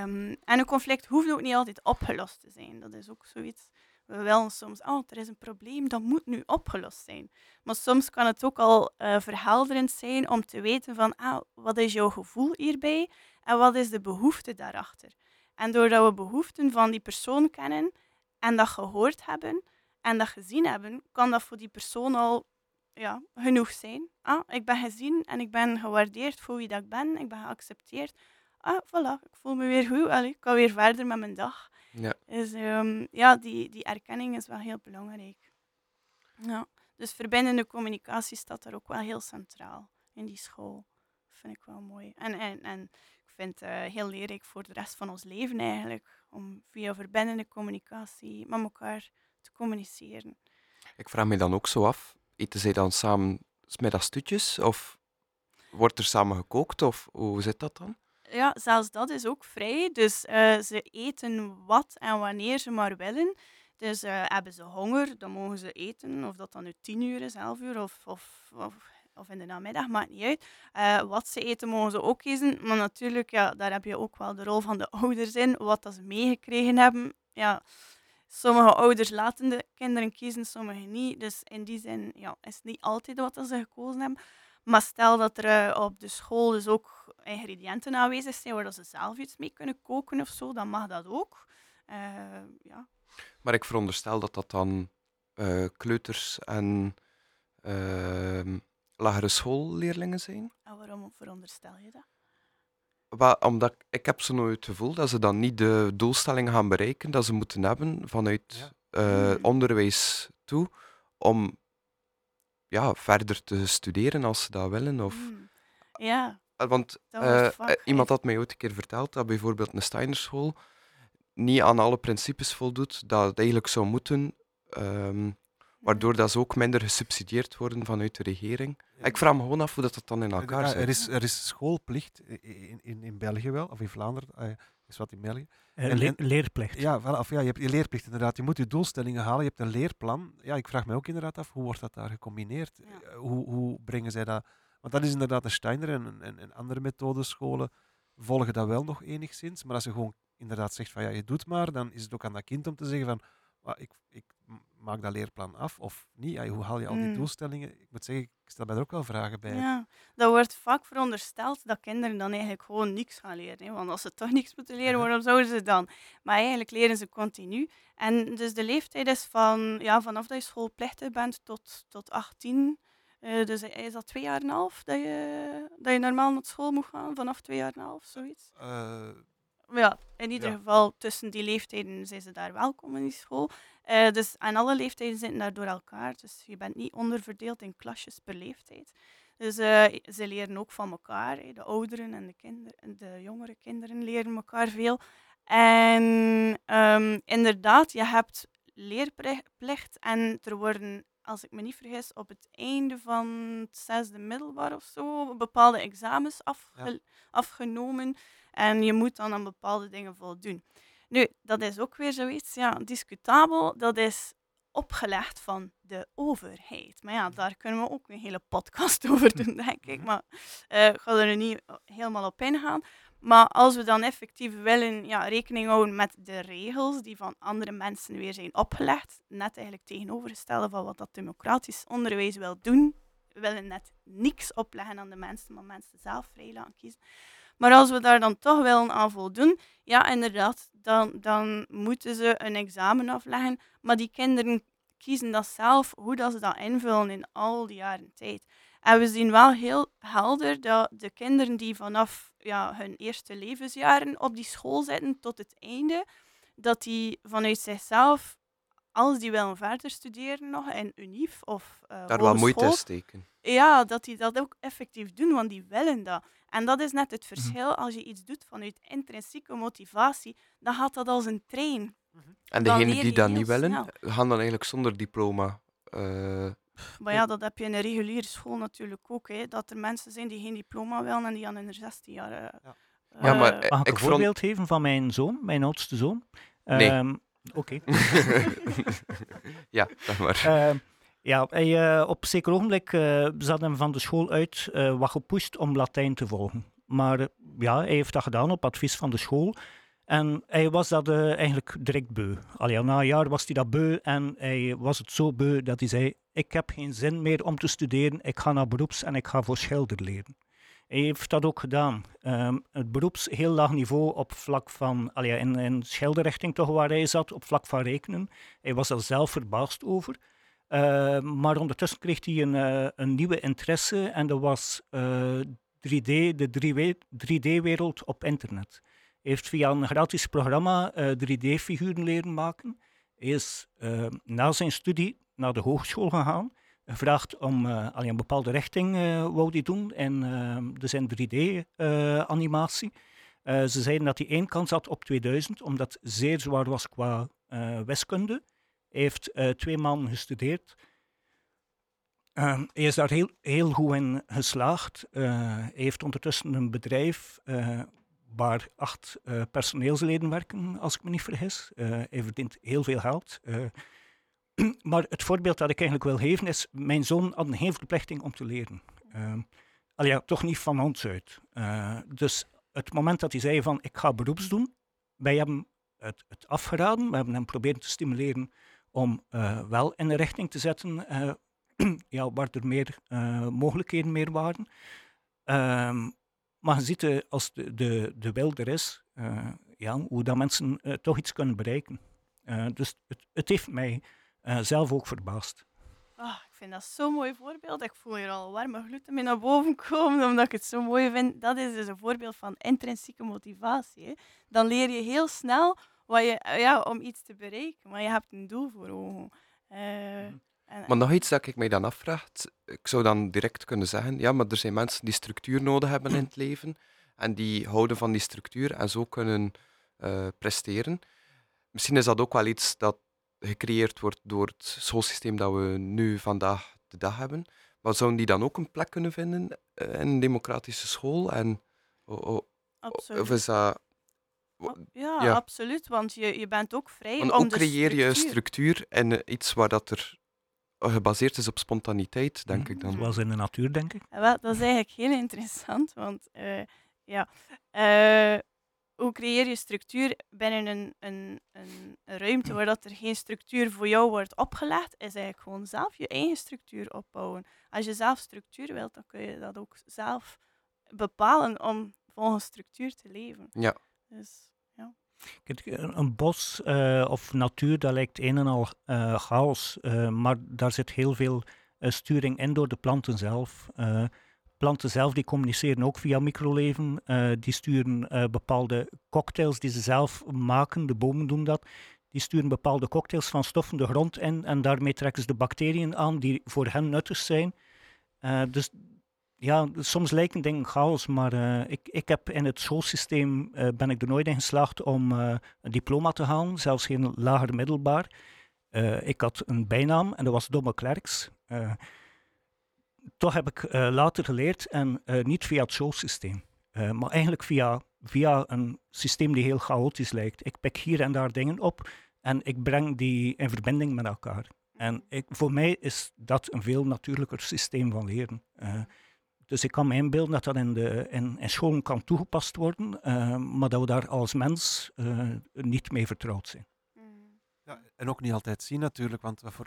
Um, en een conflict hoeft ook niet altijd opgelost te zijn. Dat is ook zoiets we willen soms, oh, er is een probleem, dat moet nu opgelost zijn. Maar soms kan het ook al uh, verhelderend zijn om te weten van, ah, wat is jouw gevoel hierbij en wat is de behoefte daarachter. En doordat we behoeften van die persoon kennen en dat gehoord hebben en dat gezien hebben, kan dat voor die persoon al ja, genoeg zijn. Ah, ik ben gezien en ik ben gewaardeerd voor wie dat ik ben, ik ben geaccepteerd. Ah, voilà, ik voel me weer goed, Allee, ik kan weer verder met mijn dag. Ja. Dus um, ja, die, die erkenning is wel heel belangrijk. Ja. Dus verbindende communicatie staat daar ook wel heel centraal in die school. Dat vind ik wel mooi. En, en, en vind het uh, heel leerrijk voor de rest van ons leven eigenlijk. Om via verbindende communicatie met elkaar te communiceren. Ik vraag me dan ook zo af, eten zij dan samen smiddagstutjes? Of wordt er samen gekookt? Of hoe zit dat dan? ja, zelfs dat is ook vrij. Dus uh, ze eten wat en wanneer ze maar willen. Dus uh, hebben ze honger, dan mogen ze eten. Of dat dan nu tien uur is, elf uur of, of, of, of in de namiddag, maakt niet uit. Uh, wat ze eten mogen ze ook kiezen. Maar natuurlijk, ja, daar heb je ook wel de rol van de *laughs* ouders in. Wat dat ze meegekregen hebben. Ja, sommige ouders laten de kinderen kiezen, sommige niet. Dus in die zin ja, is het niet altijd wat ze gekozen hebben. Maar stel dat er op de school dus ook ingrediënten aanwezig zijn waar ze zelf iets mee kunnen koken of zo, dan mag dat ook. Uh, ja. Maar ik veronderstel dat dat dan kleuters en uh, lagere schoolleerlingen zijn. En waarom veronderstel je dat? Well, omdat ik heb zo nooit het gevoel dat ze dan niet de doelstellingen gaan bereiken dat ze moeten hebben vanuit ja. mm. onderwijs toe om ja, verder te studeren als ze dat willen. Of... Mm. Ja. Eh, want uh, iemand had mij ooit een keer verteld dat bijvoorbeeld een Steinerschool niet aan alle principes voldoet dat het eigenlijk zou moeten, um, waardoor dat ze ook minder gesubsidieerd worden vanuit de regering. Ik vraag me gewoon af hoe dat, dat dan in elkaar zit. Er is, er is schoolplicht in, in, in België wel, of in Vlaanderen, is wat in België. En, leerplicht. Ja, wel, of ja, je hebt je leerplicht inderdaad. Je moet je doelstellingen halen, je hebt een leerplan. Ja, ik vraag me ook inderdaad af, hoe wordt dat daar gecombineerd? Hoe, hoe brengen zij dat want dat is inderdaad de Steiner en, en, en andere methodescholen volgen dat wel nog enigszins. Maar als je gewoon inderdaad zegt van ja, je doet maar, dan is het ook aan dat kind om te zeggen van ah, ik, ik maak dat leerplan af of niet. Ja, hoe haal je al die mm. doelstellingen? Ik moet zeggen, ik stel mij er ook wel vragen bij. Ja, dat wordt vaak verondersteld dat kinderen dan eigenlijk gewoon niks gaan leren. Hè? Want als ze toch niks moeten leren, waarom zouden ze dan? Maar eigenlijk leren ze continu. En dus de leeftijd is van, ja, vanaf dat je schoolplichtig bent tot, tot 18 uh, dus is dat twee jaar en een half dat je, dat je normaal naar school moet gaan? Vanaf twee jaar en een half, zoiets? Uh, ja, in ieder geval tussen die leeftijden zijn ze daar welkom in die school. Uh, dus aan alle leeftijden zitten daar door elkaar. Dus je bent niet onderverdeeld in klasjes per leeftijd. Dus ze leren ook van elkaar. De ouderen en de, kinderen, de jongere kinderen leren elkaar veel. En um, inderdaad, je hebt leerplicht en er worden als ik me niet vergis, op het einde van het zesde middelbaar of zo bepaalde examens afgenomen. En je moet dan aan bepaalde dingen voldoen. Nu, dat is ook weer zoiets, ja, discutabel. Dat is opgelegd van de overheid. Maar ja, daar kunnen we ook een hele podcast *laughs* over doen, denk ik. Mhm. Maar uh, ik ga er niet helemaal op ingaan. Maar als we dan effectief willen ja, rekening houden met de regels die van andere mensen weer zijn opgelegd, net eigenlijk tegenovergestelde van wat dat democratisch onderwijs wil doen, we willen net niks opleggen aan de mensen, maar mensen zelf vrij laten kiezen. Maar als we daar dan toch willen aan voldoen, ja, inderdaad, dan, dan moeten ze een examen afleggen. Maar die kinderen kiezen dat zelf, hoe dat ze dat invullen in al die jaren tijd. En we zien wel heel helder dat de kinderen die vanaf ja, hun eerste levensjaren op die school zitten tot het einde, dat die vanuit zichzelf, als die willen verder studeren nog in UNIF of uh, Daar wel moeite in steken. Ja, dat die dat ook effectief doen, want die willen dat. En dat is net het verschil. Als je iets doet vanuit intrinsieke motivatie, dan gaat dat als een trein. En degenen die dat niet willen, gaan dan eigenlijk zonder diploma uh, maar ja, dat heb je in een reguliere school natuurlijk ook. Hè, dat er mensen zijn die geen diploma willen en die aan hun 16 jaar. Uh, ja. ja. maar uh, Mag ik, een voorbeeld geven van mijn zoon, mijn oudste zoon? Nee. Um, Oké. *laughs* *laughs* ja, zeg maar. Uh, ja, hij, uh, op zeker ogenblik uh, zat hem van de school uit wat gepusht om Latijn te volgen. Maar ja, hij heeft dat gedaan op advies van de school. En hij was dat eigenlijk direct beu. Allee, na een jaar was hij dat beu en hij was het zo beu dat hij zei: Ik heb geen zin meer om te studeren, ik ga naar beroeps en ik ga voor schilder leren. Hij heeft dat ook gedaan. Um, het beroeps heel laag niveau op vlak van, allee, in, in schilderrichting toch waar hij zat, op vlak van rekenen. Hij was daar zelf verbaasd over. Uh, maar ondertussen kreeg hij een, uh, een nieuwe interesse en dat was 3D, de 3D-wereld op internet heeft via een gratis programma 3D-figuren eh, leren maken. Hij is eh, na zijn studie naar de hogeschool gegaan. Gevraagd om uh, een bepaalde richting uh, wou die doen en uh, zijn 3D-animatie. ze zeiden dat hij één kans had op 2000, omdat het zeer zwaar was qua wiskunde. Hij heeft twee maanden gestudeerd. hij is daar heel, heel goed in geslaagd. hij heeft ondertussen een bedrijf waar acht personeelsleden werken, als ik me niet vergis. Hij verdient heel veel geld. Uh, *clears throat* maar het voorbeeld dat ik eigenlijk wil geven is, mijn zoon had een geen verplichting om te leren. al ja, toch niet van ons uit. dus het moment dat hij zei van, ik ga beroeps doen, wij hebben het, het afgeraden, we hebben hem proberen te stimuleren om wel in de richting te zetten *clears throat* ja, waar er meer mogelijkheden meer waren. Ehm, maar je ziet uh, als de, de, de wil er is, uh, ja, hoe dat mensen uh, toch iets kunnen bereiken. dus het, het, heeft mij zelf ook verbaasd. Oh, ik vind dat zo'n mooi voorbeeld. Ik voel hier al warme gluten mee naar boven komen, omdat ik het zo mooi vind. Dat is dus een voorbeeld van intrinsieke motivatie. Hè. Dan leer je heel snel wat je, ja, om iets te bereiken, maar je hebt een doel voor ogen. Mhm. Maar nog iets dat ik mij dan afvraag. Ik zou dan direct kunnen zeggen, ja, maar er zijn mensen die structuur nodig hebben in het leven en die houden van die structuur en zo kunnen uh, presteren. Misschien is dat ook wel iets dat gecreëerd wordt door het schoolsysteem dat we nu vandaag de dag hebben. Maar zouden die dan ook een plek kunnen vinden uh, in een democratische school? En, oh, oh, of is dat... Ja, ja, absoluut. Want je, je bent ook vrij want om ook creëer je structuur en iets waar dat er gebaseerd is op spontaniteit, denk ik dan. Zoals in de natuur, denk ik. wel, dat is eigenlijk heel interessant, want uh, ja, uh, hoe creëer je structuur binnen een, een, een, ruimte waar dat er geen structuur voor jou wordt opgelegd, is eigenlijk gewoon zelf je eigen structuur opbouwen. Als je zelf structuur wilt, dan kun je dat ook zelf bepalen om volgens structuur te leven. Ja. Dus, een bos uh, of natuur, dat lijkt een en al uh, chaos, uh, maar daar zit heel veel sturing in door de planten zelf. Planten zelf die communiceren ook via microleven. die sturen bepaalde cocktails die ze zelf maken, de bomen doen dat. Die sturen bepaalde cocktails van stoffen de grond in en daarmee trekken ze de bacteriën aan die voor hen nuttig zijn. dus ja, soms lijken dingen chaos, maar ik, ik heb in het schoolsysteem ben ik er nooit in geslaagd om een diploma te halen, zelfs geen lager middelbaar. ik had een bijnaam en dat was Domme Klerks. Toch heb ik later geleerd en niet via het schoolsysteem, maar eigenlijk via, via een systeem die heel chaotisch lijkt. Ik pik hier en daar dingen op en ik breng die in verbinding met elkaar. En ik, voor mij is dat een veel natuurlijker systeem van leren. Dus ik kan me inbeelden dat dat in, de, in, in scholen kan toegepast worden, uh, maar dat we daar als mens uh, niet mee vertrouwd zijn. Ja, en ook niet altijd zien natuurlijk, want voor,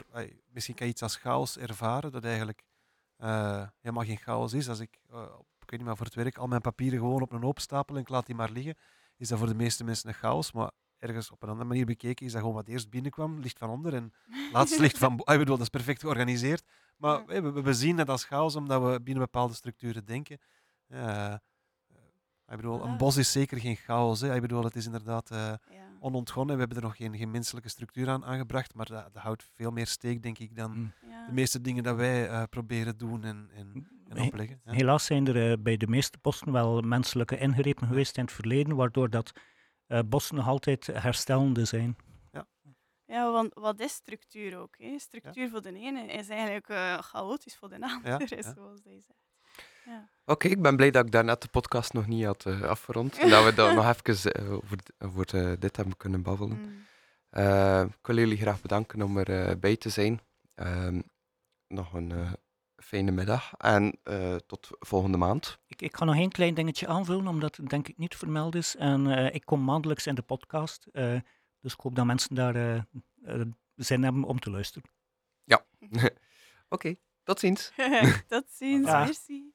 misschien kan je iets als chaos ervaren dat eigenlijk uh, helemaal geen chaos is. Als ik op ik weet niet, maar voor het werk al mijn papieren gewoon op een hoop stapelen en ik laat die maar liggen, is dat voor de meeste mensen een chaos. Maar ergens op een andere manier bekeken is dat gewoon wat eerst binnenkwam, ligt van onder en *laughs* laatst ligt van boven. Ik bedoel, dat is perfect georganiseerd. Maar Ja. we, we- zien het als chaos omdat we binnen bepaalde structuren denken. Eh, eh, ik bedoel, een bos is zeker geen chaos. Hè. Ik bedoel, het is inderdaad eh, Ja. Onontgonnen. We hebben er nog geen, geen menselijke structuur aan aangebracht, maar dat, dat houdt veel meer steek, denk ik, dan Mm. Ja. de meeste dingen dat wij eh, proberen doen en, en, en opleggen. Ja. Helaas zijn er eh, bij de meeste bossen wel menselijke ingrepen geweest in het verleden, waardoor dat eh, bossen nog altijd herstellende zijn. Ja, want wat is structuur ook? Hè? Structuur voor de ene is eigenlijk eh, chaotisch voor de andere, ja. zoals zegt. Ja. Oké, ik ben blij dat ik daarnet de podcast nog niet had eh, afgerond. En *laughs* dat we daar nog even eh, over, over eh, dit hebben kunnen babbelen. Mm. Eh, ik wil jullie graag bedanken om erbij bij te zijn. Ehm, nog een eh, fijne middag en eh, tot volgende maand. Ik, ik ga nog één klein dingetje aanvullen, omdat het denk ik niet vermeld is. En eh, ik kom maandelijks in de podcast, eh, dus ik hoop dat mensen daar zin hebben om te luisteren. *laughs* Oké, tot ziens. *laughs* *laughs* Tot ziens, merci.